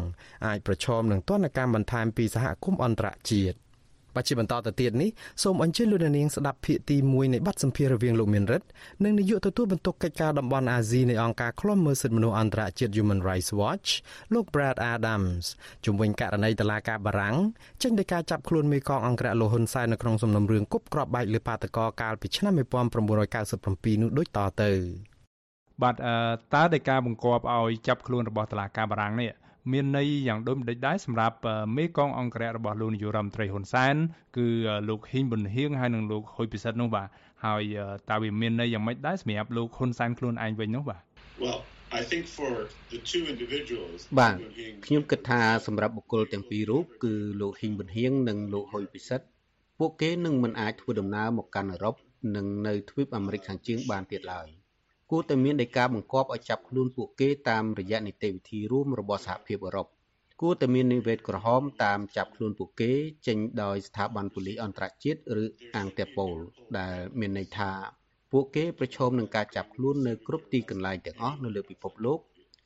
អាចប្រឈមនឹងទណ្ឌកម្មបន្ថែមពីសហគមន៍អន្តរជាតិ បច្ចុប្បន្នតទៅទៀតនេះសូមអញ្ជើញលោកនាងស្ដាប់ភាគទី1នៃបទសម្ភាសន៍រវាងលោកមានរិទ្ធនិងនាយកទទួលបន្ទុកកិច្ចការតំបន់អាស៊ីនៃអង្គការឃ្លាំមើលសិទ្ធិមនុស្សអន្តរជាតិ Human Rights Watch លោក Brad Adams ជំវិញករណីតឡាការបារាំងចេញដោយការចាប់ខ្លួនមេកងអង្គរៈលោកហ៊ុនសែននៅក្នុងសំណុំរឿងគប់ក្របបែកលើបាតកោកាលពីឆ្នាំ1997នោះដូចតទៅបាទតើដោយការបង្គាប់ឲ្យចាប់ខ្លួនរបស់តឡាការបារាំងនេះ មានន័យយ៉ាងដូចម្តេចដែរសម្រាប់មេកងអង្គរៈរបស់លោកនាយករដ្ឋមន្ត្រីហ៊ុនសែនគឺលោកហ៊ីងប៊ុនហៀងហើយនិងលោកហ៊ុយពិសិដ្ឋនោះបាទហើយតើវាមានន័យយ៉ាងម៉េចដែរសម្រាប់លោកហ៊ុនសែនខ្លួនឯងវិញនោះបាទ Well I think for the two individuals បាទខ្ញុំគិតថាសម្រាប់បុគ្គលទាំងពីររូបគឺលោកហ៊ីងប៊ុនហៀងនិងលោកហ៊ុយពិសិដ្ឋពួកគេនឹងមិនអាចធ្វើដំណើរមកកាន់អឺរ៉ុបនិងនៅទ្វីបអាមេរិកខាងជើងបានទៀតឡើយ គួរតែមានដីកាបង្គាប់ឲ្យចាប់ខ្លួនពួកគេតាមរយៈនីតិវិធីរួមរបស់សហភាពអឺរ៉ុបគួរតែមាននិវេតក្រហមតាមចាប់ខ្លួនពួកគេចេញដោយស្ថាប័នប៉ូលីសអន្តរជាតិឬអាងតេប៉ូលដែលមានន័យថាពួកគេប្រឈមនឹងការចាប់ខ្លួននៅគ្រប់ទីកន្លែងទាំងអស់នៅលើពិភពលោក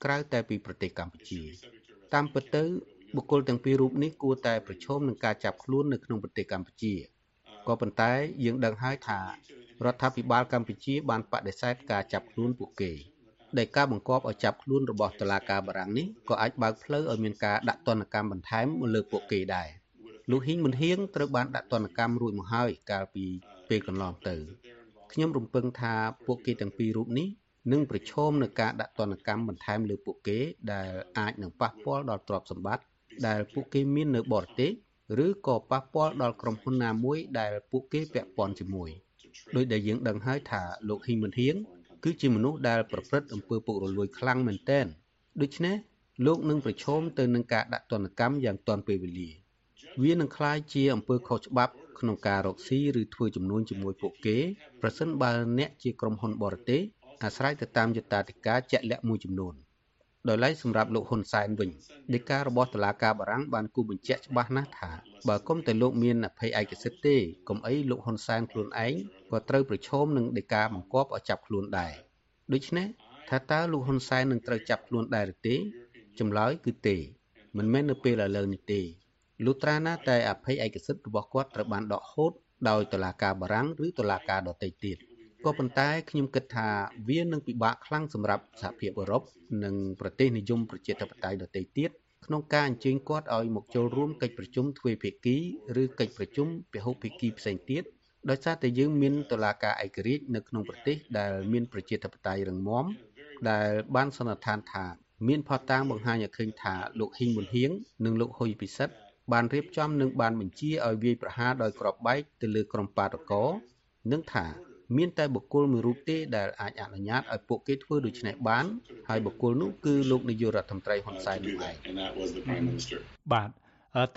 ក្រៅតែពីប្រទេសកម្ពុជា តាមពិតទៅបុគ្គលទាំងពីររូបនេះគួរតែប្រឈមនឹងការចាប់ខ្លួននៅក្នុងប្រទេសកម្ពុជាក៏ប៉ុន្តែយើងដឹងហើយថា រដ្ឋាភិបាលកម្ពុជាបានបដិសេធការចាប់ខ្លួនពួកគេដែលការបង្គាប់ឲ្យចាប់ខ្លួនរបស់តុលាការបារាំងនេះក៏អាចបើកផ្លូវឲ្យមានការដាក់ទណ្ឌកម្មបន្ថែមមកលើពួកគេដែរលោកហ៊ីងមុនហៀងត្រូវបានដាក់ទណ្ឌកម្មរួចមកហើយកាលពីពេលកន្លងទៅខ្ញុំរំពឹងថាពួកគេទាំងពីររូបនេះនឹងប្រឈមនឹងការដាក់ទណ្ឌកម្មបន្ថែមលើពួកគេដែលអាចនឹងប៉ះពាល់ដល់ទ្រព្យសម្បត្តិដែលពួកគេមាននៅបរទេសឬក៏ប៉ះពាល់ដល់ក្រុមហ៊ុនណាមួយដែលពួកគេពាក់ព័ន្ធជាមួយ ដោយដែលយើងដឹងហើយថាលោកហ៊ីងមុនហៀងគឺជាមនុស្សដែលប្រព្រឹត្តអំពើពុករលួយខ្លាំងមែនទែនដូច្នេះលោកនឹងប្រឈមទៅនឹងការដាក់ទណ្ឌកម្មយ៉ាងទាន់ពេលវេលាវានឹងក្លាយជាអំពើខុសច្បាប់ក្នុងការរកស៊ីឬធ្វើចំនួនជាមួយពួកគេប្រសិនបើអ្នកជាក្រុមហ៊ុនបរទេសអាស្រ័យទៅតាមយតាធិការជាក់លាក់មួយចំនួន ដោយឡែកសម្រាប់លោកហ៊ុនសែនវិញដីការបស់តុលាការបារាំងបានគូបញ្ជាក់ច្បាស់ណាស់ថាបើគុំតែលោកមានអភ័យឯកសិទ្ធិទេកុំអីលោកហ៊ុនសែនខ្លួនឯងក៏ត្រូវប្រឈមនឹងដីកាបង្គាប់ឲ្យចាប់ខ្លួនដែរដូច្នេះថាតើលោកហ៊ុនសែននឹងត្រូវចាប់ខ្លួនដែរឬទេចម្លើយគឺទេ មិនមែននៅពេលឥឡូវនេះទេលុត្រាណាតែអភ័យឯកសិទ្ធិរបស់គាត់ត្រូវបានដកហូតដោយតុលាការបារាំងឬតុលាការដទៃទៀត។ ក៏ប៉ុន្តែខ្ញុំគិតថាវានឹងពិបាកខ្លាំងសម្រាប់សហភាពអឺរ៉ុបនិងប្រទេសនិយមប្រជាធិបតេយ្យដទៃទៀតក្នុងការអញ្ជើញគាត់ឲ្យមកចូលរួមកិច្ចប្រជុំទ្វេភាគីឬកិច្ចប្រជុំពហុភាគីផ្សេងទៀតដោយសារតែយើងមានតុលាការឯករាជ្យនៅក្នុងប្រទេសដែលមានប្រជាធិបតេយ្យរឹងមាំដែលបានសន្និដ្ឋានថាមានផតតាងបង្ហាញឲ្យឃើញថាលោកហ៊ីងមុនហៀងនិងលោកហ៊ុយពិសិដ្ឋបានរៀបចំនិងបានបញ្ជាឲ្យវាយប្រហារដោយក្របបែកទៅលើក្រុមបាតកោនិងថា មានតែបុគ្គលមួយរូបទេដែលអាចអនុញ្ញាតឲ្យពួកគេធ្វើដូច្នេះបាន ហើយបុគ្គលនោះគឺលោកនាយករដ្ឋមន្ត្រីហ៊ុនសែននោះឯងបាទ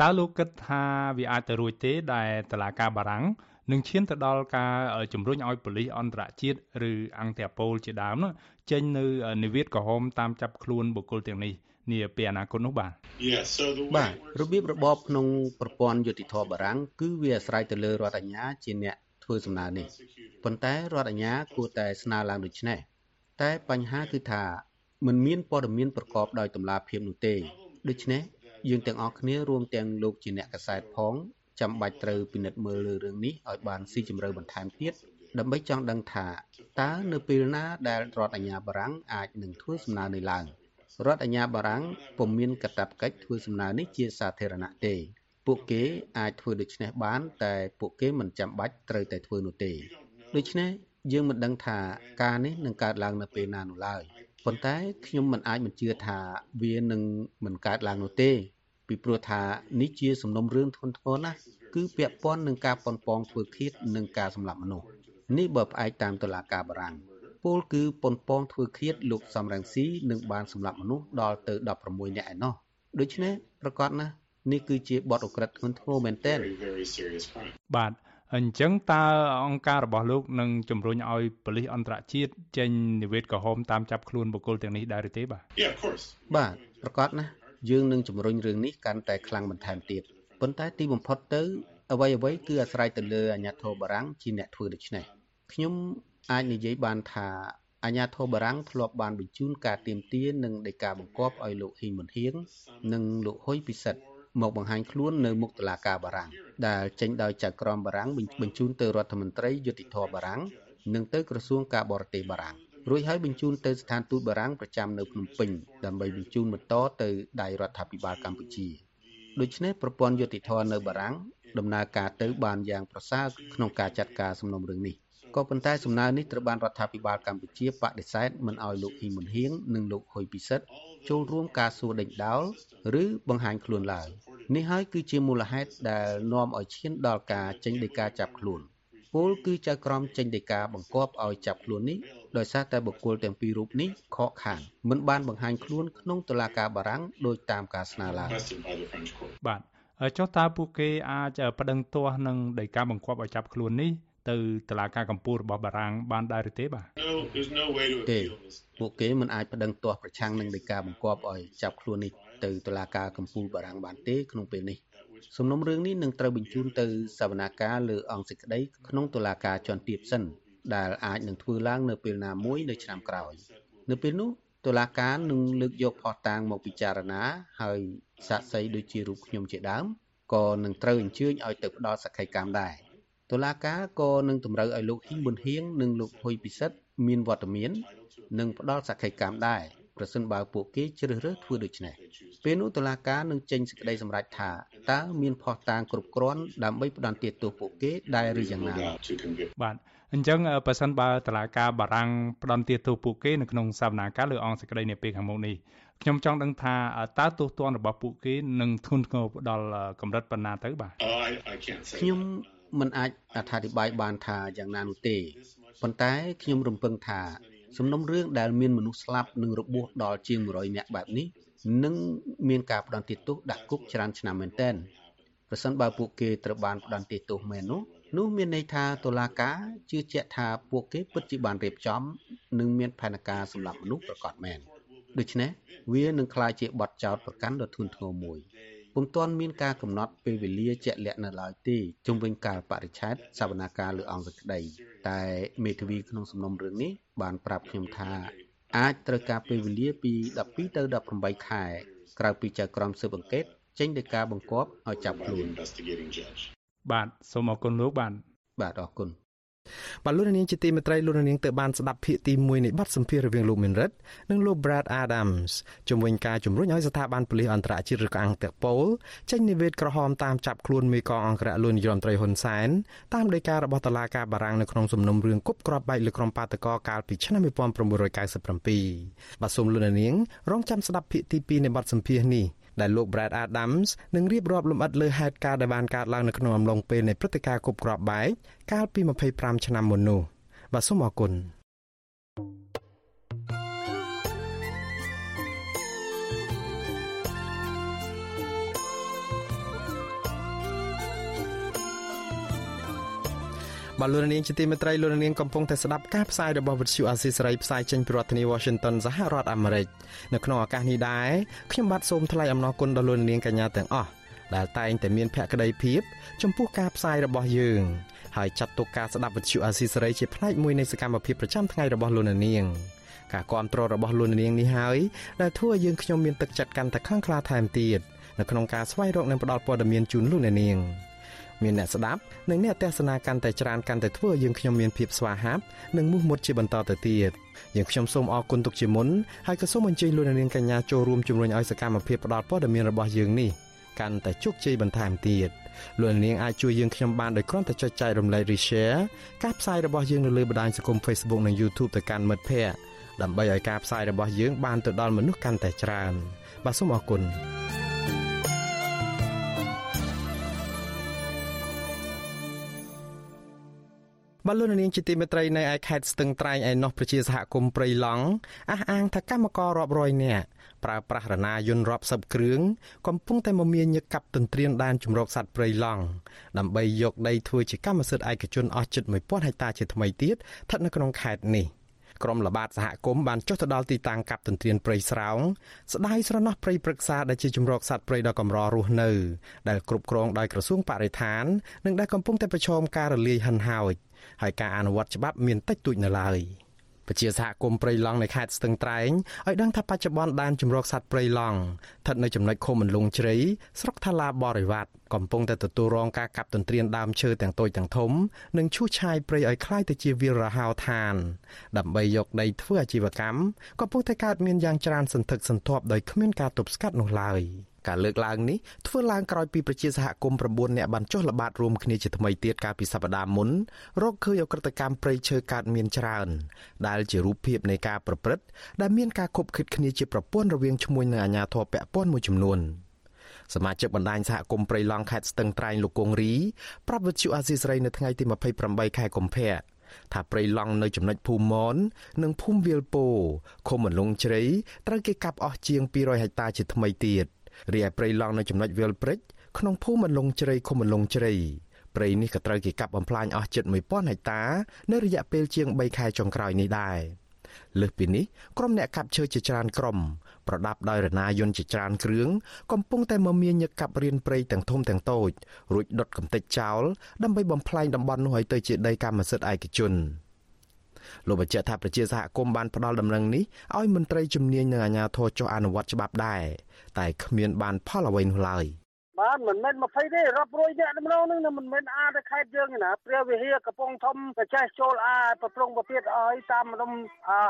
តើលោកគិតថាវាអាចទៅរួចទេដែលតឡាការបារាំងនឹងឈានទៅដល់ការជំរុញឲ្យប៉ូលីសអន្តរជាតិឬអង្គតេប៉ូលជាដើមនោះចេញនៅនិវេតក្រហមតាមចាប់ខ្លួនបុគ្គលទាំងនេះនាពេលអនាគតនោះបាទបាទរបៀបរបបក្នុងប្រព័ន្ធយុតិធធបារាំងគឺវាអាស្រ័យទៅលើរដ្ឋអាជ្ញាជាអ្នកធ្វើសំណើនេះ ប៉ុន្តែរដ្ឋអាជ្ញាគួរតែស្នើឡើងដូចនេះតែបញ្ហាគឺថាมันមានព័ត៌មានប្រកបដោយតម្លាភាពនោះទេដូច្នេះយើងទាំងអស់គ្នារួមទាំងលោកជាអ្នកកសែតផងចាំបាច់ត្រូវពិនិត្យមើលលើរឿងនេះឲ្យបានស៊ីជម្រៅបន្ថែមទៀតដើម្បីចង់ដឹងថាតើនៅពេលណាដែលរដ្ឋអាជ្ញាបារាំងអាចនឹងធ្វើសំណើនេះឡើងរដ្ឋអាជ្ញាបារាំងពុំមានកាតព្វកិច្ចធ្វើសំណើនេះជាសាធារណៈទេ ពួកគេអាចធ្វើដូច្នេះបាន តែពួកគេមិនចាំបាច់ត្រូវតែធ្វើនោះទេ ដូច្នេះយើងមិនដឹងថាការនេះនឹងកើតឡើងនៅពេលណានោះឡើយប៉ុន្តែខ្ញុំមិនអាចបញ្ជាថាវានឹងមិនកើតឡើងនោះទេពីព្រោះថានេះជាសំណុំរឿងធ្ងន់ធ្ងរណាស់គឺពាក់ព័ន្ធនឹងការប៉ុនប៉ងធ្វើឃាតនិងការសម្លាប់មនុស្សនេះបើផ្អែកតាមតុលាការបារាំងពលគឺប៉ុនប៉ងធ្វើឃាតលោកសំរងស៊ីនឹងបានសម្លាប់មនុស្សដល់ទៅ16នាក់ឯណោះដូច្នេះប្រកាសណាស់នេះគឺជាបទអក្រិតធ្ងន់ធ្ងរមែនទែនបាទ អញ្ចឹងតើអង្គការរបស់លោកនឹងជំរុញឲ្យប៉ូលីសអន្តរជាតិចេញនិវេតក្រហមតាមចាប់ខ្លួនបុគ្គលទាំងនេះដែរឬទេបាទបាទប្រកាសណាស់យើងនឹងជំរុញរឿងនេះកាន់តែខ្លាំងបន្ថែមទៀតប៉ុន្តែទីបំផុតទៅអ្វីអ្វីគឺអាស្រ័យទៅលើអាញាធរបារាំងជាអ្នកធ្វើដូច្នេះខ្ញុំអាចនិយាយបានថាអាញាធរបារាំងធ្លាប់បានបញ្ជូនការទៀមទានិងដីកាបង្គាប់ឲ្យលោកហ៊ីមុនហៀងនិងលោកហ៊ុយពិសិដ្ឋ មកបង្ហាញខ្លួននៅមុខតុលាការបារាំងដែលចេញដោយចៅក្រមបារាំងបញ្ជូនទៅរដ្ឋមន្ត្រីយុតិធធបារាំងនិងទៅក្រសួងការបរទេសបារាំងរួចហើយបញ្ជូនទៅស្ថានទូតបារាំងប្រចាំនៅភ្នំពេញដើម្បីបញ្ជូនបន្តទៅដៃរដ្ឋាភិបាលកម្ពុជាដូច្នេះប្រព័ន្ធយុតិធធនៅបារាំងដំណើរការទៅបានយ៉ាងប្រសើរក្នុងការចាត់ការសំណុំរឿងនេះ ក៏ប៉ុន្តែសំណើនេះត្រូវបានរដ្ឋាភិបាលកម្ពុជាបដិសេធមិនឲ្យលោកហ៊ីមុនហៀងនិងលោកហ៊ុយពិសិដ្ឋចូលរួមការសួរដេញដោលឬបង្ហាញខ្លួនឡើយនេះហើយគឺជាមូលហេតុដែលនាំឲ្យឈានដល់ការចេញដីកាចាប់ខ្លួនពលគឺចៅក្រមចេញដីកាបង្គាប់ឲ្យចាប់ខ្លួននេះដោយសារតែបុគ្គលទាំងពីររូបនេះខកខានមិនបានបង្ហាញខ្លួនក្នុងតុលាការបារាំងដោយតាមការស្នើឡើយបាទចុះតើពួកគេអាចប្តឹងទាស់នឹងដីកាបង្គាប់ឲ្យចាប់ខ្លួននេះ ទៅតុលាការកម្ពុជារបស់បារាំងបានដែរឬទេបាទទេពួកគេមិនអាចប្តឹងទាស់ប្រឆាំងនឹងដីកាបង្គាប់ឲ្យចាប់ខ្លួននេះទៅតុលាការកម្ពុជាបារាំងបានទេក្នុងពេលនេះសំណុំរឿងនេះនឹងត្រូវបញ្ជូនទៅសវនាការលើអង្គសេចក្តីក្នុងតុលាការជាន់ទាបសិនដែលអាចនឹងធ្វើឡើងនៅពេលណាមួយនៅឆ្នាំក្រោយ នៅពេលនោះតុលាការនឹងលើកយកផុសតាងមកពិចារណាហើយសាក្សីដូចជារូបខ្ញុំជាដើមក៏នឹងត្រូវអញ្ជើញឲ្យទៅផ្ដល់សក្ខីកម្មដែរ តុលាការក៏នឹងតម្រូវឲ្យលោកហ៊ីងប៊ុនហៀងនិងលោកហ៊ុយពិសិដ្ឋមានវត្តមាននិងផ្ដល់សក្ខីកម្មដែរប្រសិនបើពួកគេជ្រើសរើសធ្វើដូច្នេះពេលនោះតុលាការនឹងចេញសេចក្តីសម្រេចថាតើមានភស្តុតាងគ្រប់គ្រាន់ដើម្បីផ្ដន្ទាទោសពួកគេដែរឬយ៉ាងណាបាទអញ្ចឹងបើសិនបើតឡាការបារាំងផ្ដន់ទាទោសពួកគេនៅក្នុងសវនាការលើអង្គសេចក្តីនាពេលខាងមុខនេះខ្ញុំចង់ដឹងថាតើទោសទណ្ឌរបស់ពួកគេនឹងធ្ងន់ធ្ងរដល់កម្រិតប៉ុណ្ណាទៅបាទខ្ញុំ មិនអាចអធិប្បាយបានថាយ៉ាងណានោះទេប៉ុន្តែខ្ញុំរំពឹងថាសំណុំរឿងដែលមានមនុស្សស្លាប់និងរបួសដល់ជាង100នាក់បែបនេះនឹងមានការផ្ដន្ទាទោសដាក់គុកច្រើនឆ្នាំមែនទែនប្រសិនបើពួកគេត្រូវបានផ្ដន្ទាទោសមែននោះនោះមានន័យថាតុលាការជឿជាក់ថាពួកគេពិតជាបានរៀបចំ និងមានផែនការសម្រាប់មនុស្សប្រកបមែនដូច្នេះវានឹងក្លាយជាបទចោទប្រកាន់ដ៏ធ្ងន់ធ្ងរមួយ ពុំទាន់មានការកំណត់ពេលវេលាជាក់លាក់នៅឡើយទេជុំវិញការបរិច្ឆេទសវនាការលើអង្គសេចក្តីតែមេធាវីក្នុងសំណុំរឿងនេះបានប្រាប់ខ្ញុំថាអាចត្រូវការពេលវេលាពី12ទៅ18ខែក្រៅពីចៅក្រមស៊ើបអង្កេតចេញដោយការបង្គាប់ឲ្យចាប់ខ្លួនបាទសូមអរគុណលោកបាទបាទអរគុណ បាទលោកនាងជាទីមេត្រីលោកនាងទៅបានស្ដាប់ភាគទី1នៃបទសម្ភាសន៍រវាងលោកមេនរិតនិងលោក Brad Adams ជំវិញការជំរុញឲ្យស្ថាប័នប៉ូលីសអន្តរជាតិឬក៏អង្គតេប៉ូលចេញនិវេតក្រហមតាមចាប់ខ្លួនមេកងអង្គរៈលោកនាយរដ្ឋមន្ត្រីហ៊ុនសែនតាមដីការបស់តុលាការបារាំងនៅក្នុងសំណុំរឿងគប់គ្រាប់បែកលើក្រុមបាតកោកាលពីឆ្នាំ1997បាទសូមលោកនាងរងចាំស្ដាប់ភាគទី2នៃបទសម្ភាសន៍នេះ ដែលលោក Brad Adams នឹងរៀបរាប់លម្អិតលើហេតុការណ៍ដែលបានកើតឡើងនៅក្នុងអំឡុងពេលនៃព្រឹត្តិការណ៍គប់គ្រាប់បែកកាលពី25ឆ្នាំមុននោះបាទសូមអរគុណ បាទលោកនាងជាទីមេត្រីលោកនាងកំពុងតែស្ដាប់ការផ្សាយរបស់វិទ្យុអាស៊ីសេរីផ្សាយចេញពីរដ្ឋធានី Washington សហរដ្ឋអាមេរិកនៅក្នុងឱកាសនេះដែរខ្ញុំបាទសូមថ្លែងអំណរគុណដល់លោកនាងកញ្ញាទាំងអស់ដែលតែងតែមានភក្ដីភាពចំពោះការផ្សាយរបស់យើងហើយចាត់ទុកការស្ដាប់វិទ្យុអាស៊ីសេរីជាផ្នែកមួយនៃសកម្មភាពប្រចាំថ្ងៃរបស់លោកនាងការគ្រប់គ្រងរបស់លោកនាងនេះហើយដែលធ្វើឲ្យយើងខ្ញុំមានទឹកចិត្តកាន់តែខ្លាំងក្លាថែមទៀតនៅក្នុងការស្វែងរកនិងផ្តល់ព័ត៌មានជូនលោកនាង មានអ្នកស្ដាប់និងអ្នកទស្សនាកាន់តែច្រើនកាន់តែធ្វើឲ្យយើងខ្ញុំមានភាពស្វាហាប់និងមោះមុតជាបន្តទៅទៀតយើងខ្ញុំសូមអរគុណទុកជាមុនហើយក៏សូមអញ្ជើញលោកនាងកញ្ញាចូលរួមជំរុញឲ្យសកម្មភាពផ្តល់ព័ត៌មានរបស់យើងនេះកាន់តែជោគជ័យបន្ថែមទៀតលោកនាងអាចជួយយើងខ្ញុំបានដោយគ្រាន់តែចុចចែករំលែកឬ share ការផ្សាយរបស់យើងនៅលើបណ្ដាញសង្គម Facebook និង YouTube ទៅកាន់មិត្តភ័ក្តិដើម្បីឲ្យការផ្សាយរបស់យើងបានទៅដល់មនុស្សកាន់តែច្រើនបាទសូមអរគុណ បលូននាងជាទីមេត្រីនៅឯខេត្តស្ទឹងត្រែងឯណោះប្រជាសហគមន៍ព្រៃឡង់អះអាងថាកម្មកររាប់រយនាក់ប្រើប្រាស់រណាយន្តរាប់សិបគ្រឿងកំពុងតែមមាញឹកកាប់ទន្ទ្រានដែនជំរកសត្វព្រៃឡង់ដើម្បីយកដីធ្វើជាកម្មសិទ្ធិឯកជនអស់ជិត1000ហិកតាជាថ្មីទៀតស្ថិតនៅក្នុងខេត្តនេះក្រុមល្បាតសហគមន៍បានចុះទៅដល់ទីតាំងកាប់ទន្ទ្រានព្រៃស្រោងស្ដាយស្រណោះព្រៃព្រឹក្សាដែលជាជំរកសត្វព្រៃដ៏កម្ររស់នៅដែលគ្រប់គ្រងដោយក្រសួងបរិស្ថាន និងដែលកំពុងតែប្រឈមការរលាយហិនហោច ហើយការអនុវត្តច្បាប់មានតិចតួចនៅឡើយពជាសហគមន៍ព្រៃឡង់នៅខេត្តស្ទឹងត្រែងឲ្យដឹងថាបច្ចុប្បន្នដែនជំរកសត្វព្រៃឡង់ស្ថិតនៅចំណុចឃុំមិនលងជ្រៃស្រុកថាឡាបរិវត្តកំពុងតែទទួលរងការកាប់ទន្ទ្រានដើមឈើទាំងតូចទាំងធំនិងឈូសឆាយព្រៃឲ្យคล้ายទៅជាវាលរហោឋាន ដើម្បីយកដីធ្វើអាជីវកម្មក៏ពុះតែកើតមានយ៉ាងច្រើនសន្ធឹកសន្ធាប់ដោយគ្មានការទប់ស្កាត់នោះឡើយ។ ការលើកឡើងនេះធ្វើឡើងក្រោយពីប្រជាសហគមន៍9នាក់បានចុះល្បាតរួមគ្នាជាថ្មីទៀតកាលពីសប្តាហ៍មុនរកឃើញអក្រិតកម្មព្រៃឈើកើតមានច្រើន ដែលជារូបភាពនៃការប្រព្រឹត្តដែលមានការខົບខិតគ្នាជាប្រព័ន្ធរវាងឈ្មួញនិងអាជ្ញាធរពាក់ព័ន្ធមួយចំនួនសមាជិកបណ្ដាញសហគមន៍ព្រៃឡង់ខេត្តស្ទឹងត្រែងលោកគង់រីប្រាប់វិទ្យុអាស៊ីសេរីនៅថ្ងៃទី28ខែកុម្ភៈថាព្រៃឡង់នៅចំណុចភូមិមននិងភូមិវាលពោឃុំមន្លងជ្រៃត្រូវគេកាប់អស់ជាង200ហិកតាជាថ្មីទៀត រីឯព្រៃឡង់នៅចំណុចវាលព្រិចក្នុងភូមិមន្លងជ្រៃឃុំមន្លងជ្រៃព្រៃនេះក៏ត្រូវគេកាប់បំផ្លាញអស់ជិត1000ហិកតា នៅរយៈពេលជាង3ខែចុងក្រោយនេះដែរលើសពីនេះក្រុមអ្នកកាប់ឈើជាច្រើនក្រុមប្រដាប់ដោយរណាយន្តជាច្រើនគ្រឿងកំពុងតែមមាញឹកកាប់រៀនព្រៃទាំងធំទាំងតូចរួចដុតកំទេចចោលដើម្បីបំផ្លាញតំបន់នោះឲ្យទៅជាដីកម្មសិទ្ធិឯកជន លោកបញ្ជាក់ថាប្រជាសហគមន៍បានផ្ដល់ដំណឹងនេះឲ្យមន្ត្រីជំនាញនិងអាជ្ញាធរចុះអនុវត្តច្បាប់ដែរតែគ្មានបានផលអ្វីនោះឡើយបាទមិនមែន20ទេរាប់រយនាក់ដំណងនឹងមិនមែនអាទៅខេត្តយើងទេណាព្រះវិហារកំពង់ធំទៅចេះចូលអាប្រព្រឹងប្រទៀតឲ្យតាមម្ដុំ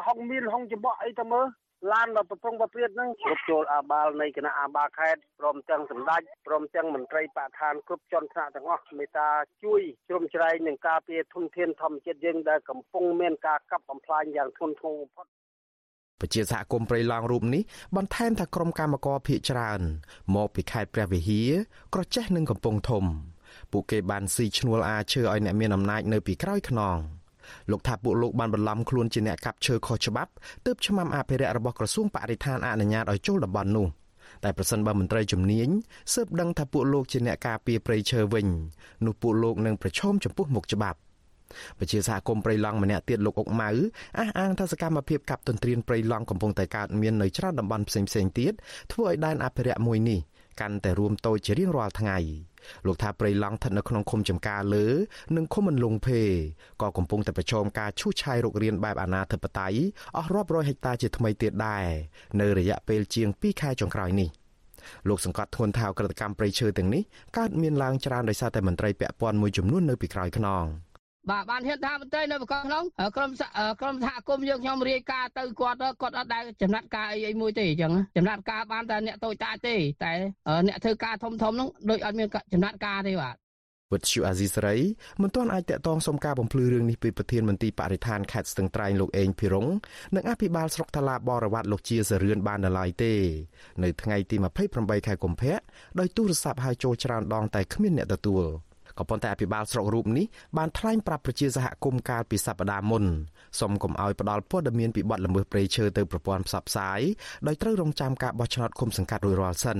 ហុងមានហុងច្បក់អីទៅមើល ឡានរបស់ប្រពងប្រព្រាតនឹងគ្រប់ចូលអាបាលនៃគណៈអាបាលខេត្តព្រមទាំងសម្ដេចព្រមទាំងមន្ត្រីបកឋានគ្រប់ជាន់ថ្នាក់ទាំងអស់មេត្តាជួយជ្រោមជ្រែងនឹងការពារធនធានធម្មជាតិយើងដែលកំពុងមានការកាប់បំផ្លាញយ៉ាងធ្ងន់ធ្ងរបំផុតពជាសហគមន៍ព្រៃឡង់រូបនេះបន្ថែមថាក្រុមកម្មករភៀកច្រើន មកពីខេត្តព្រះវិហារក្រចេះនិងកំពង់ធំ ពួកគេបានស៊ីឈ្នួលអាឈើឲ្យអ្នកមានអំណាចនៅពីក្រោយខ្នង លោកថាពួកលោកបានបន្លំខ្លួនជាអ្នកកាប់ឈើខុសច្បាប់ទើបឆ្មាំអភិរក្សរបស់ក្រសួងបរិស្ថានអនុញ្ញាតឲ្យចូលតំបន់នោះតែប្រសិនបើមន្ត្រីជំនាញស៊ើបដឹងថាពួកលោកជាអ្នកការពារព្រៃឈើវិញនោះពួកលោកនឹងប្រឈមចំពោះមុខច្បាប់ពជាសហគមន៍ព្រៃឡង់ម្នាក់ទៀតលោកអុកម៉ៅអះអាងថាសកម្មភាពកាប់ទន្ទ្រានព្រៃឡង់កំពុងតែកើតមាននៅច្រើនតំបន់ផ្សេងៗទៀតធ្វើឲ្យដែនអភិរក្សមួយនេះកាន់តែរួមតូចជារៀងរាល់ថ្ងៃ លោកថាព្រៃឡង់ស្ថិតនៅក្នុងឃុំចំការលើ និងឃុំអន្លង់ភេក៏កំពុងតែប្រឈមការឈូសឆាយរុករានបែបអនាធិបតេយ្យអស់រាប់រយហិកតាជាថ្មីទៀតដែរនៅរយៈពេលជាង2ខែចុងក្រោយនេះលោកសង្កត់ធ្ងន់ថាអក្រិតកម្មព្រៃឈើទាំងនេះកើតមានឡើងច្រើនដោយសារតែមន្ត្រីពាក់ព័ន្ធមួយចំនួននៅពីក្រោយខ្នង បាទបានហ៊ានថាមន្ត្រីនៅបកក្នុងក្រុមក្រុមសហគមន៍យើងខ្ញុំរាយការណ៍ទៅគាត់គាត់អត់ដែលចំណាត់ការអីអីមួយទេអញ្ចឹងចំណាត់ការបានតែអ្នកតូចតាចទេតែអ្នកធ្វើការធំធំហ្នឹងដូចអត់មានចំណាត់ការទេបាទវិទ្យុអាស៊ីសេរីមិនទាន់អាចតាក់ទងសុំការបំភ្លឺរឿងនេះពីប្រធានមន្ត្រីបរិស្ថានខេត្តស្ទឹងត្រែងលោកអេងភិរុងនិងអភិបាលស្រុកតាឡាបរវត្តលោកជាសរឿនបាននៅឡើយទេនៅថ្ងៃទី28ខែកុម្ភៈដោយទូរស័ព្ទហៅចូលច្រើនដងតែគ្មានអ្នកទទួល។ ក៏ប៉ុន្តែអភិបាលស្រុករូបនេះបានថ្លែងប្រាប់ប្រជាសហគមន៍កាលពីសប្តាហ៍មុនសូមកុំឲ្យផ្ដាល់ព័ត៌មានពីបទល្មើសព្រៃឈើទៅប្រព័ន្ធផ្សព្វផ្សាយដោយត្រូវរងចាំការបោះឆ្នោតឃុំសង្កាត់រួចរាល់សិន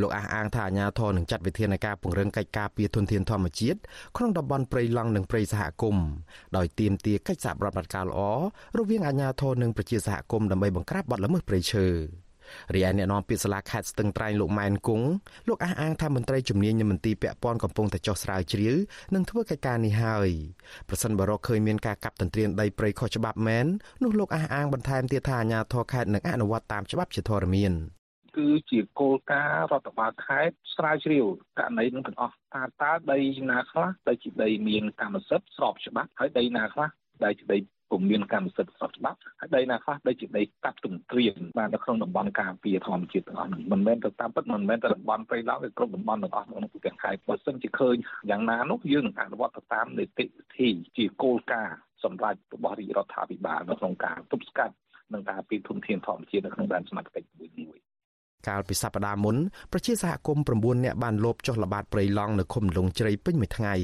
លោកអះអាងថាអាជ្ញាធរនឹងចាត់វិធានការពង្រឹងកិច្ចការពារធនធានធម្មជាតិក្នុងតំបន់ព្រៃឡង់និងព្រៃសហគមន៍ដោយទាមទារកិច្ចសហប្រតិបត្តិការល្អរវាងអាជ្ញាធរនិងប្រជាសហគមន៍ដើម្បីបង្ក្រាបបទល្មើសព្រៃឈើ រីឯអ្នកនាំពាក្យសាលាខេត្តស្ទឹងត្រែងលោកម៉ែនគង់លោកអះអាងថាមន្ត្រីជំនាញនិងមន្ទីរពាក់ព័ន្ធកំពុងតែចោះស្រាវជ្រាវនិងធ្វើកិច្ចការនេះហើយប្រសិនបើរកឃើញមានការកាប់ទន្ទ្រានដីព្រៃខុសច្បាប់មែននោះលោកអះអាងបន្ថែមទៀតថាអាជ្ញាធរខេត្តនឹងអនុវត្តតាមច្បាប់ជាធរមានគឺជាគោលការណ៍រដ្ឋបាលខេត្តស្រាវជ្រាវករណីនឹងទាំងអស់តើតើដីណាខ្លះដែលជាដីមានកម្មសិទ្ធិស្របច្បាប់ហើយដីណាខ្លះដែលជាដី ពុំមានកម្មសិទ្ធិស្របច្បាប់ហើយដីណាខ្លះដូចជាដីកាត់ទន្ទ្រានបាននៅក្នុងតំបន់ការពារធម្មជាតិទាំងអស់នេះមិនមែនទៅតាមពិតមិនមែនទៅតំបន់ព្រៃឡង់ទេគ្រប់តំបន់ទាំងអស់ក្នុងទូទាំងខេត្តបើសិនជាឃើញយ៉ាងណានោះយើងនឹងអនុវត្តទៅតាមនីតិវិធីជាគោលការណ៍សម្រាប់របស់រាជរដ្ឋាភិបាលនៅក្នុងការទប់ស្កាត់និងការពីធនធានធម្មជាតិនៅក្នុងដែនសមត្ថកិច្ចមួយមួយ កាលពីសប្តាហ៍មុនប្រជាសហគមន៍9នាក់បានលបចុះល្បាតព្រៃឡង់នៅឃុំលងជ្រៃពេញមួយថ្ងៃ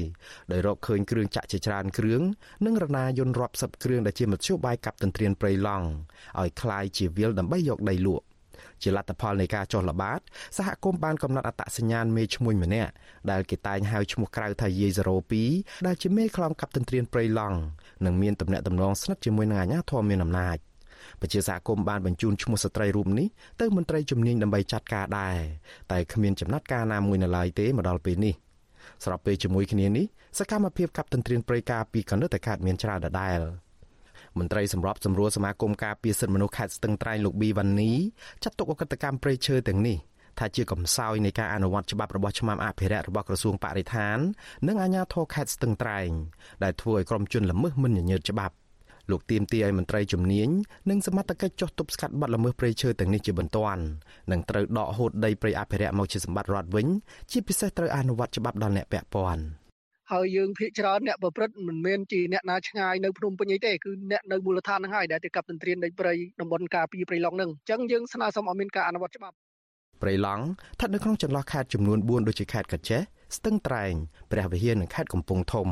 ដោយរកឃើញគ្រឿងចាក់ជាច្រើនគ្រឿងនិងរណាយន្តរាប់សិបគ្រឿងដែលជាមធ្យោបាយកាប់ទន្ទ្រានព្រៃឡង់ឲ្យคลายជាវិលដើម្បីយកដីលក់ជាលទ្ធផលនៃការចុះល្បាតសហគមន៍បានកំណត់អត្តសញ្ញាណមេឈ្មោះម្នាក់ដែលគេតែងហៅឈ្មោះក្រៅថាយាយ02ដែលជាមេខ្លងកាប់ទន្ទ្រានព្រៃឡង់និងមានតំណែងតំណងស្និទ្ធជាមួយនឹងអាជ្ញាធរមានអំណាច។ ប្រជាសហគមន៍បានបញ្ជូនឈ្មោះស្ត្រីរូបនេះទៅមន្ត្រីជំនាញដើម្បីចាត់ការដែរតែគ្មានចំណាត់ការណាមួយនៅឡើយទេមកដល់ពេលនេះស្របពេលជាមួយគ្នានេះសកម្មភាពកាប់ទន្ទ្រានព្រៃការពីកណ្ដិតតែកើតមានច្រើនដដែលមន្ត្រីសម្របសម្រួលសមាគមការពារសិទ្ធិមនុស្សខេត្តស្ទឹងត្រែងលោកប៊ីវ៉ានីចាត់ទុកអកតកម្មព្រៃឈើទាំងនេះថាជាកំសោយនៃការអនុវត្តច្បាប់របស់ឆ្មាំអភិរក្សរបស់ក្រសួងបរិស្ថាន និងអាជ្ញាធរខេត្តស្ទឹងត្រែងដែលធ្វើឲ្យក្រុមជនល្មើសមិនញញើតច្បាប់ លោកទៀមទីឲ្យមន្ត្រីជំនាញនិងសមត្ថកិច្ចចុះទប់ស្កាត់បទល្មើសព្រៃឈើទាំងនេះជាបន្ទាន់និងត្រូវដកហូតដីព្រៃអភិរក្សមកជាសម្បត្តិរដ្ឋវិញជាពិសេសត្រូវអនុវត្តច្បាប់ដល់អ្នកពាក់ព័ន្ធហើយយើងភាកច្រើនអ្នកប្រព្រឹត្តមិនមែនជាអ្នកណាឆ្ងាយនៅភ្នំពេញអីទេគឺអ្នកនៅមូលដ្ឋានហ្នឹងហើយដែលទៅកັບទន្ទ្រានដីព្រៃតំបន់ការពីព្រៃឡង់ហ្នឹងអញ្ចឹងយើងស្នើសុំឲ្យមានការអនុវត្តច្បាប់ព្រៃឡង់ស្ថិតនៅក្នុងចន្លោះខេត្តចំនួន4ដូចជាខេត្តកាចេះស្ទឹងត្រែងព្រះវិហារនិងខេត្តកំពង់ធំ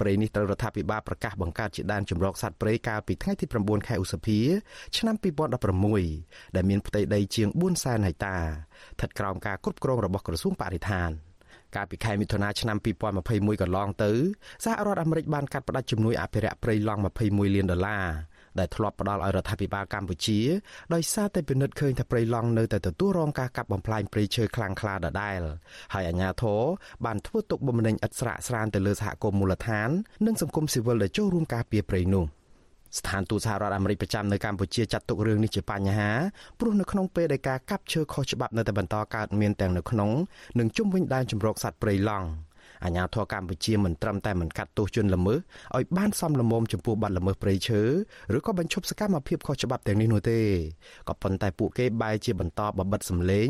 ព្រៃនេះត្រូវរដ្ឋាភិបាលប្រកាសបង្កើតជាដែនជម្រកសត្វព្រៃកាលពីថ្ងៃទី9ខែឧសភាឆ្នាំ2016ដែលមានផ្ទៃដីជាង400,000ហិកតាស្ថិតក្រោមការគ្រប់គ្រងរបស់ក្រសួងបរិស្ថានកាលពីខែមិថុនាឆ្នាំ2021កន្លងទៅសហរដ្ឋអាមេរិកបានកាត់ផ្តាច់ជំនួយអភិរក្សព្រៃឡង់21លានដុល្លារ ដែលធ្លាប់ផ្ដល់ឲ្យរដ្ឋាភិបាលកម្ពុជាដោយសារតែពិនិត្យឃើញថាព្រៃឡង់នៅតែទទួលរងការកាប់បំផ្លាញព្រៃឈើខ្លាំងក្លាដដែលហើយអាជ្ញាធរបានធ្វើទុកបុកម្នេញឥតស្រាកស្រានទៅលើសហគមន៍មូលដ្ឋាន និងសង្គមស៊ីវិលដែលចូលរួមការពារព្រៃនោះស្ថានទូតសហរដ្ឋអាមេរិកប្រចាំនៅកម្ពុជាចាត់ទុករឿងនេះជាបញ្ហាព្រោះនៅក្នុងពេលដែលការកាប់ឈើខុសច្បាប់នៅតែបន្តកើតមានទាំងនៅក្នុងនិងជុំវិញដែនជម្រកសត្វព្រៃឡង់ អាញាធរកម្ពុជាមិនត្រឹមតែមិនកាត់ទោសជនល្មើសឲ្យបានសមល្មមចំពោះបទល្មើសព្រៃឈើឬក៏បញ្ឈប់សកម្មភាពខុសច្បាប់ទាំងនេះនោះទេក៏ប៉ុន្តែពួកគេបែរជាបន្តបបិទសម្លេង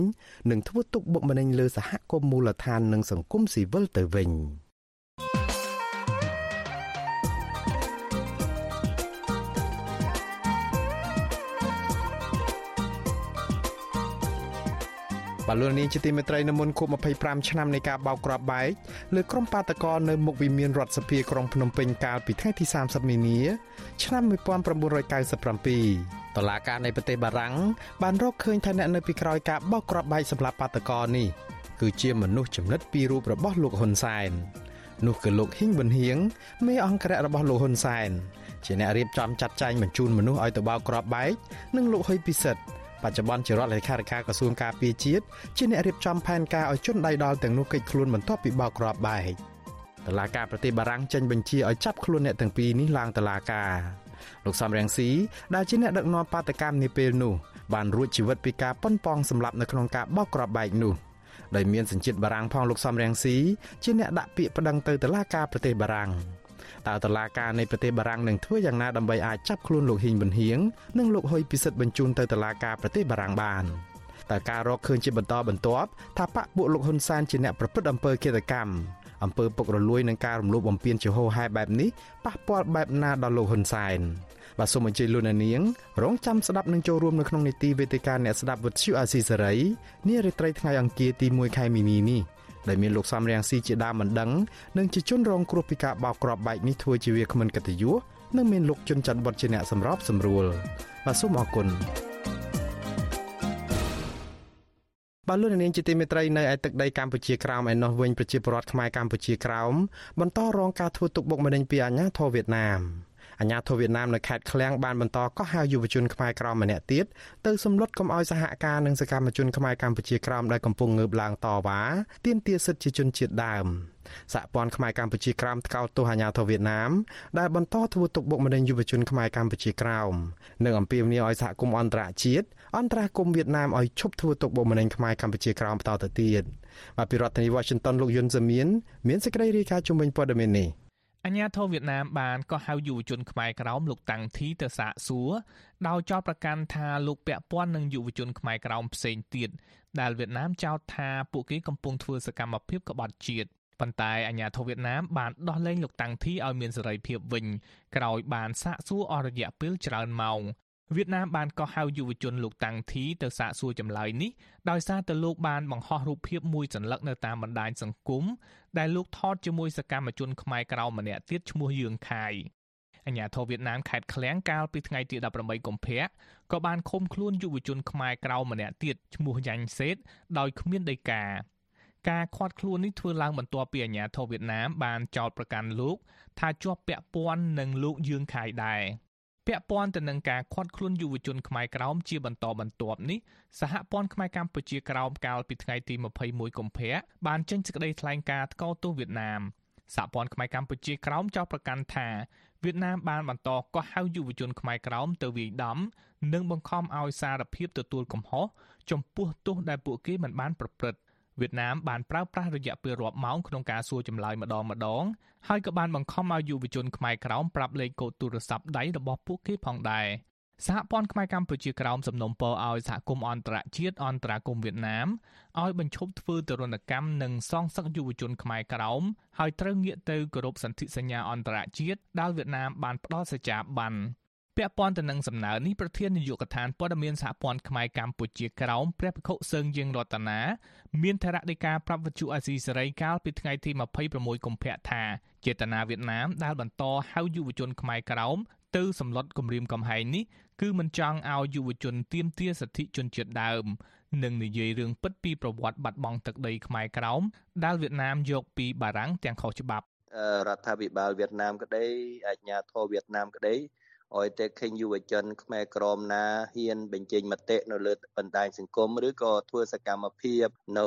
និងធ្វើទុកបុកម្នេញលើសហគមន៍មូលដ្ឋាននិងសង្គមស៊ីវិលទៅវិញ។ បាទលោកនាងជាទីមេត្រីនៅមុនខួប25ឆ្នាំនៃការបោកគ្រាប់បែកលើក្រុមបាតកោនៅមុខវិមានរដ្ឋសភាក្រុងភ្នំពេញកាលពីថ្ងៃទី30មីនាឆ្នាំ1997តឡាការនៃប្រទេសបារាំងបានរកឃើញថាអ្នកនៅពីក្រោយការបោកគ្រាប់បែកសម្រាប់បាតកោនេះគឺជាមនុស្សចំណិតពីររូបរបស់លោកហ៊ុនសែននោះគឺលោកហ៊ីងប៊ុនហៀងមេអង្គរៈរបស់លោកហ៊ុនសែនជាអ្នករៀបចំចាត់ចែងបញ្ជូនមនុស្សឲ្យទៅបោកគ្រាប់បែកនិងលោកហ៊ុយពិសិដ្ឋ បច្ចុប្បន្នជារដ្ឋលេខាធិការក្រសួងការពារជាតិជាអ្នករៀបចំផែនការឲ្យជនដៃដល់ទាំងនោះកិច្ចខ្លួនបន្ទាប់ពីបោកគ្រាប់បែកតឡាការប្រទេសបារាំងចេញបញ្ជាឲ្យចាប់ខ្លួនអ្នកទាំងពីរនេះឡើងតឡាការលោកសំរៀងស៊ីដែលជាអ្នកដឹកនាំបាតកម្មនាពេលនោះបានរួចជីវិតពីការប៉ុនប៉ងសម្លាប់នៅក្នុងការបោកគ្រាប់បែកនោះដោយមានសញ្ជាតិបារាំងផងលោកសំរៀងស៊ីជាអ្នកដាក់ពាក្យប្តឹងទៅតុលាការប្រទេសបារាំង តើតឡាការនៃប្រទេសបារាំងនឹងធ្វើយ៉ាងណាដើម្បីអាចចាប់ខ្លួនលោកហ៊ីងប៊ុនហៀងនិងលោកហ៊ុយពិសិដ្ឋបញ្ជូនទៅតឡាការប្រទេសបារាំងបានតើការរកឃើញជាបន្តបន្ទាប់ថាបកពួកលោកហ៊ុនសែនជាអ្នកប្រព្រឹត្តអំពើឃាតកម្មអំពើពុករលួយនឹងការរំលោភបំពានជាហូរហែបែបនេះប៉ះពាល់បែបណាដល់លោកហ៊ុនសែនបាទសូមអញ្ជើញលោកនាងរងចាំស្ដាប់នឹងចូលរួមនៅក្នុងនីតិវេទិកាអ្នកស្ដាប់វិទ្យុអាស៊ីសេរីនារីត្រីថ្ងៃអង្គារទី1ខែមីនានេះ ដែលមានលោកសំរៀងស៊ីជាដើមមិនដឹងនិងជាជនរងគ្រោះពីការបោកគ្រាប់បែកនេះធ្វើជាវាគ្មិនកិត្តិយសនិងមានលោកជុនច័ន្ទបុតជាអ្នកសម្របសម្រួលបាទសូមអរគុណបាទលោកនាងជាទីមេត្រីនៅឯទឹកដីកម្ពុជាក្រោមឯណោះវិញប្រជាពលរដ្ឋខ្មែរកម្ពុជាក្រោមបន្តរងការធ្វើទុកបុកម្នេញពីអាជ្ញាធរវៀតណាម អាញាធិបតេយ្យវៀតណាមនៅខេត្តឃ្លៀងបានបន្តកោះហៅយុវជនខ្មែរក្រមម្នាក់ទៀតទៅសម្លុតកុំឲ្យសហការនឹងសកម្មជនខ្មែរកម្ពុជាក្រមដែលកំពុងងើបឡើងតវ៉ាទាមទារសិទ្ធិជាជនជាតិដើមសហព័ន្ធខ្មែរកម្ពុជាក្រោមថ្កោលទោសអាញាធិបតេយ្យវៀតណាមដែលបន្តធ្វើទុកបុកម្នេញយុវជនខ្មែរកម្ពុជាក្រោមនិងអំពាវនាវឲ្យសហគមន៍អន្តរជាតិអន្តរាគមន៍វៀតណាមឲ្យឈប់ធ្វើទុកបុកម្នេញខ្មែរកម្ពុជាក្រោមបន្តទៅទៀតបាទពីរដ្ឋធានី Washington លោកយុនសាមៀនមានសេចក្តីរាយការណ៍ជុំវិញព័ត៌មាននេះ អញ្ញាធិវៀតណាមបានក៏ហៅយុវជនខ្មែរក្រោមលោកតាំងធីទៅសាកសួរដោយចោទប្រកាន់ថាលោកពាក់ព័ន្ធនឹងយុវជនខ្មែរក្រោមផ្សេងទៀតដែលវៀតណាមចោទថាពួកគេកំពុងធ្វើសកម្មភាពក្បត់ជាតិប៉ុន្តែអាញាធិវៀតណាមបានដោះលែងលោកតាំងធីឲ្យមានសេរីភាពវិញក្រោយបានសាកសួរអស់រយៈពេលច្រើនម៉ោង វៀតណាមបានកោះហៅយុវជនលោកតាំងធីទៅសាកសួរចម្លើយនេះដោយសារតែលោកបានបង្ហោះរូបភាពមួយសន្លឹកនៅតាមបណ្ដាញសង្គមដែលលោកថតជាមួយសកម្មជនខ្មែរក្រៅម្នាក់ទៀតឈ្មោះយឿងខាយអាញាធរវៀតណាមខេត្តឃ្លៀងកាលពីថ្ងៃទី18កុម្ភៈក៏បានឃុំខ្លួនយុវជនខ្មែរក្រៅម្នាក់ទៀតឈ្មោះយ៉ាញ់សេតដោយគ្មានដីកាការខាត់ខ្លួននេះធ្វើឡើងបន្ទាប់ពីអាញាធរវៀតណាមបានចោទប្រកាន់លោកថាជាប់ពាក់ព័ន្ធនឹងលោកយឿងខាយដែរ ពាក់ព័ន្ធទៅនឹងការខាត់ខ្លួនយុវជនខ្មែរក្រោមជាបន្តបន្ទាប់នេះសហព័ន្ធខ្មែរកម្ពុជាក្រោមកាលពីថ្ងៃទី21កុម្ភៈបានចេញសេចក្តីថ្លែងការណ៍ថ្កោលទោសវៀតណាមសហព័ន្ធខ្មែរកម្ពុជាក្រោមចោទប្រកាន់ថាវៀតណាមបានបន្តកោះហៅយុវជនខ្មែរក្រោមទៅវាយដំ និងបង្ខំឲ្យសារភាពទទួលកំហុសចំពោះទោសដែលពួកគេមិនបានប្រព្រឹត្ត វៀតណាមបានប្រើប្រាស់រយៈពេលរាប់ម៉ោងក្នុងការសួរចម្លើយម្ដងម្ដងហើយក៏បានបង្ខំឲ្យយុវជនខ្មែរក្រោមប្រាប់លេខកូដទូរស័ព្ទដៃរបស់ពួកគេផងដែរសហព័ន្ធខ្មែរកម្ពុជាក្រោមសំណុំពរឲ្យសហគមន៍អន្តរជាតិអន្តរាគមន៍វៀតណាមឲ្យបញ្ឈប់ធ្វើទរណកម្មនិងសងសឹកយុវជនខ្មែរក្រោមហើយត្រូវងាកទៅគោរពសន្ធិសញ្ញាអន្តរជាតិដែលវៀតណាមបានផ្ដល់សេចក្ដីបាន ពាក់ព័ន្ធទៅនឹងសំណើនេះប្រធាននាយកដ្ឋានព័ត៌មានសហព័ន្ធខ្មែរកម្ពុជាក្រោមព្រះភិក្ខុសើងយើងរតនាមានថរដីកាប្រាប់វិទ្យុអាស៊ីសេរីកាលពីថ្ងៃទី26កុម្ភៈថាចេតនាវៀតណាមដែលបន្តហៅយុវជនខ្មែរក្រោមទៅសម្លុតគម្រាមកំហែងនេះគឺមិនចង់ឲ្យយុវជនទាមទារសិទ្ធិជនជាតិដើមនិងនិយាយរឿងពិតពីប្រវត្តិបាត់បង់ទឹកដីខ្មែរក្រោមដែលវៀតណាមយកពីបារាំងទាំងខុសច្បាប់រដ្ឋាភិបាលវៀតណាមក្តីអាជ្ញាធរវៀតណាមក្តី ឲ្យតែឃើញយុវជនខ្មែរក្រមណាហ៊ានបញ្ចេញមតិនៅលើបណ្ដាញសង្គមឬក៏ធ្វើសកម្មភាពនៅ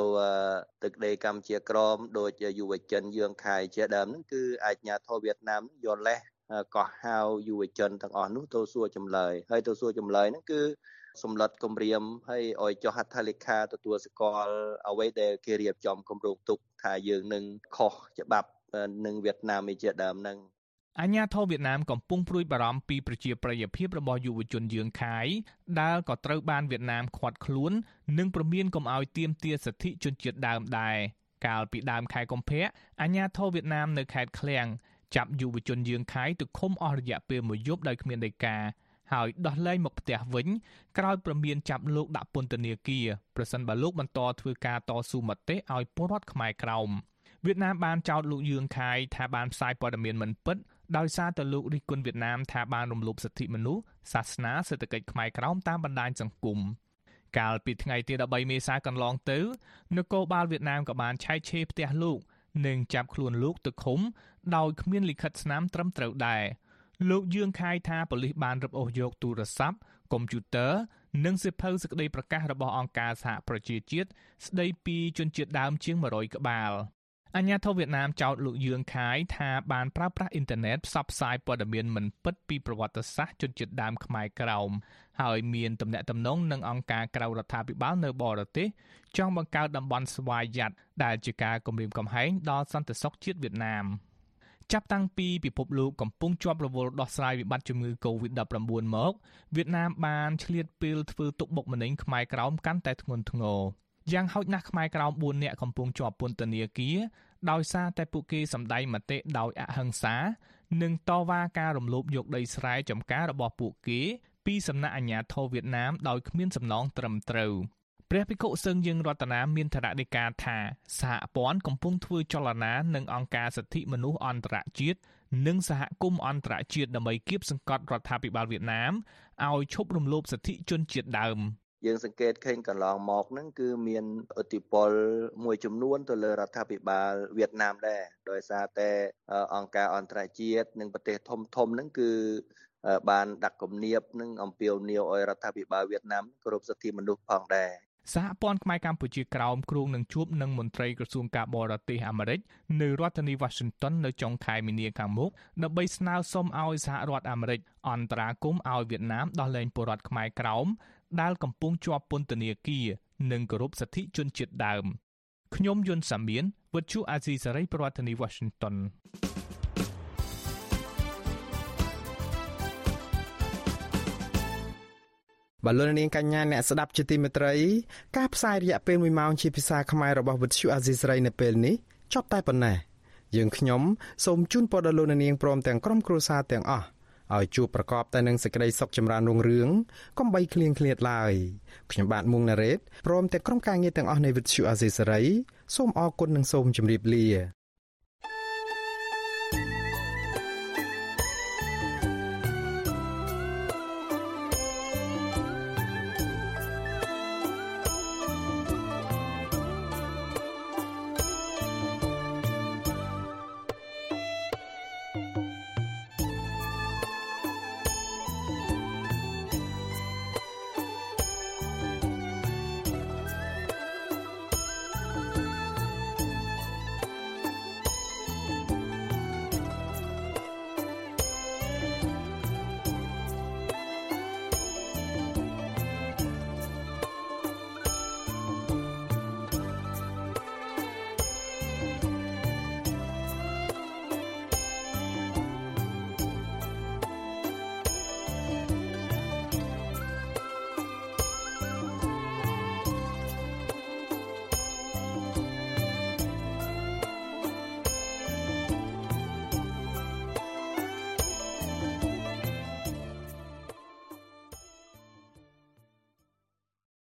ទឹកដីកម្ពុជាក្រមដោយយុវជនយើងខៃជាដើមហ្នឹងគឺអាជ្ញាធរវៀតណាមយល់លេះកោះហៅយុវជនទាំងអស់នោះទៅសួរចម្លើយហើយទៅសួរចម្លើយហ្នឹងគឺសម្លុតគម្រាមហើយឲ្យចុះហត្ថលេខាទទួលស្គាល់អ្វីដែលគេរៀបចំគម្រោងទុកថាយើងនឹងខុសច្បាប់នឹងវៀតណាមជាដើមហ្នឹង អាញាធរវៀតណាមកំពុងព្រួយបារម្ភពីប្រជាប្រិយភាពរបស់យុវជនយើងខាយដែលក៏ត្រូវបានវៀតណាមឃាត់ខ្លួន និងប្រមានកុំឲ្យទាមទារសិទ្ធិជនជាតិដើមដែរកាលពីដើមខែកុម្ភៈអាញាធរវៀតណាមនៅខេត្តឃ្លៀងចាប់យុវជនយើងខាយទៅឃុំអស់រយៈពេលមួយយប់ដោយគ្មានដីកាហើយដោះលែងមកផ្ទះវិញក្រោយប្រមានចាប់លោកដាក់ពន្ធនាគារប្រសិនបើលោកបន្តធ្វើការតស៊ូមតិឲ្យពលរដ្ឋខ្មែរក្រោមវៀតណាមបានចោទលោកយឿងខាយថាបានផ្សាយព័ត៌មានមិនពិត ដោយសារតែលោករិះគន់វៀតណាមថាបានរំលោភសិទ្ធិមនុស្សសាសនាសេដ្ឋកិច្ចខ្មែរក្រោមតាមបណ្ដាញសង្គមកាលពីថ្ងៃទី13មេសាកន្លងទៅនគរបាលវៀតណាមក៏បានឆែកឆេរផ្ទះលោកនិងចាប់ខ្លួនលោកទៅឃុំដោយគ្មានលិខិតស្នាមត្រឹមត្រូវដែរលោកយឿងខាយថាប៉ូលីសបានរឹបអូសយកទូរស័ព្ទកុំព្យូទ័រនិងសិភៅសេចក្តីប្រកាសរបស់អង្គការសហប្រជាជាតិស្តីពីជនជាតិដើមជាង100ក្បាល អញ្ញាធិវៀតណាមចោទលោកយឿងខាយថាបានប្រើប្រាស់អ៊ីនធឺណិតផ្សព្វផ្សាយព័ត៌មានមិនពិតពីប្រវត្តិសាស្ត្រជនជាតិដើមខ្មែរក្រោមហើយមានទំនាក់ទំនងនឹងអង្គការក្រៅរដ្ឋាភិបាលនៅបរទេសចង់បង្កើតតំបន់ស្វ័យយ័តដែលជាការគំរាមកំហែងដល់សន្តិសុខជាតិវៀតណាមចាប់តាំងពីពិភពលោកកំពុងជាប់រវល់ដោះស្រាយវិបត្តិជំងឺ Covid-19 មកវៀតណាមបានឆ្លៀតពេលធ្វើទុកបុកម្នេញខ្មែរក្រោមកាន់តែធ្ងន់ធ្ងរយ៉ាងហោចណាស់ខ្មែរក្រោម4នាក់កំពុងជាប់ពន្ធនាគារ ដោយសារតែពួកគេសម្ដែងមតិដោយអហិង្សានិងតវ៉ាការរំលោភយកដីស្រែចម្ការរបស់ពួកគេពីសំណាក់អាជ្ញាធរវៀតណាមដោយគ្មានសំណងត្រឹមត្រូវព្រះភិក្ខុសឹងយើងរតនាមានថរដីកាថាសហព័ន្ធកំពុងធ្វើចលនានឹងអង្គការសិទ្ធិមនុស្សអន្តរជាតិនិងសហគមន៍អន្តរជាតិដើម្បីគៀបសង្កត់រដ្ឋាភិបាលវៀតណាមឲ្យឈប់រំលោភសិទ្ធិជនជាតិដើម។ យើងសង្កេតឃើញកន្លងមកហ្នឹងគឺមានឥទ្ធិពលមួយចំនួនទៅលើរដ្ឋាភិបាលវៀតណាមដែរដោយសារតែអង្គការអន្តរជាតិនិងប្រទេសធំធំហ្នឹងគឺបានដាក់គំនាបនិងអំពាវនាវឲ្យរដ្ឋាភិបាលវៀតណាមគោរពសិទ្ធិមនុស្សផងដែរសហព័ន្ធខ្មែរកម្ពុជាក្រោមគ្រងនឹងជួបនឹងមន្ត្រីក្រសួងការបរទេសអាមេរិកនៅរដ្ឋធានី Washington នៅចុងខែមីនាខាងមុខដើម្បីស្នើសុំឲ្យសហរដ្ឋអាមេរិកអន្តរាគមន៍ឲ្យវៀតណាមដោះលែងពលរដ្ឋខ្មែរក្រោម ដែលកំពុងជាប់ពន្ធនាគារនិងគោរពសិទ្ធិជនជាតិដើមខ្ញុំយុនសាមៀនវិទ្យុអាស៊ីសេរីប្រធានាធិបតី Washington បលូននាងកញ្ញាអ្នកស្ដាប់ជាទីមេត្រីការផ្សាយរយៈពេល1ម៉ោងជាភាសាខ្មែររបស់វិទ្យុអាស៊ីសេរីនៅពេលនេះចប់តែប៉ុណ្ណេះយើងខ្ញុំសូមជូនពរដល់លោកនាងព្រមទាំងក្រុមគ្រួសារទាំងអស់ ឲ្យជួបប្រកបតែនឹងសេចក្តីសុខចម្រើនរុងរឿងកុំបីឃ្លៀងឃ្លាតឡើយខ្ញុំបាទមុងណារ៉េតព្រមទាំងក្រុមការងារទាំងអស់នៃវិទ្យុអាស៊ីសេរីសូមអរគុណនិងសូមជម្រាបលា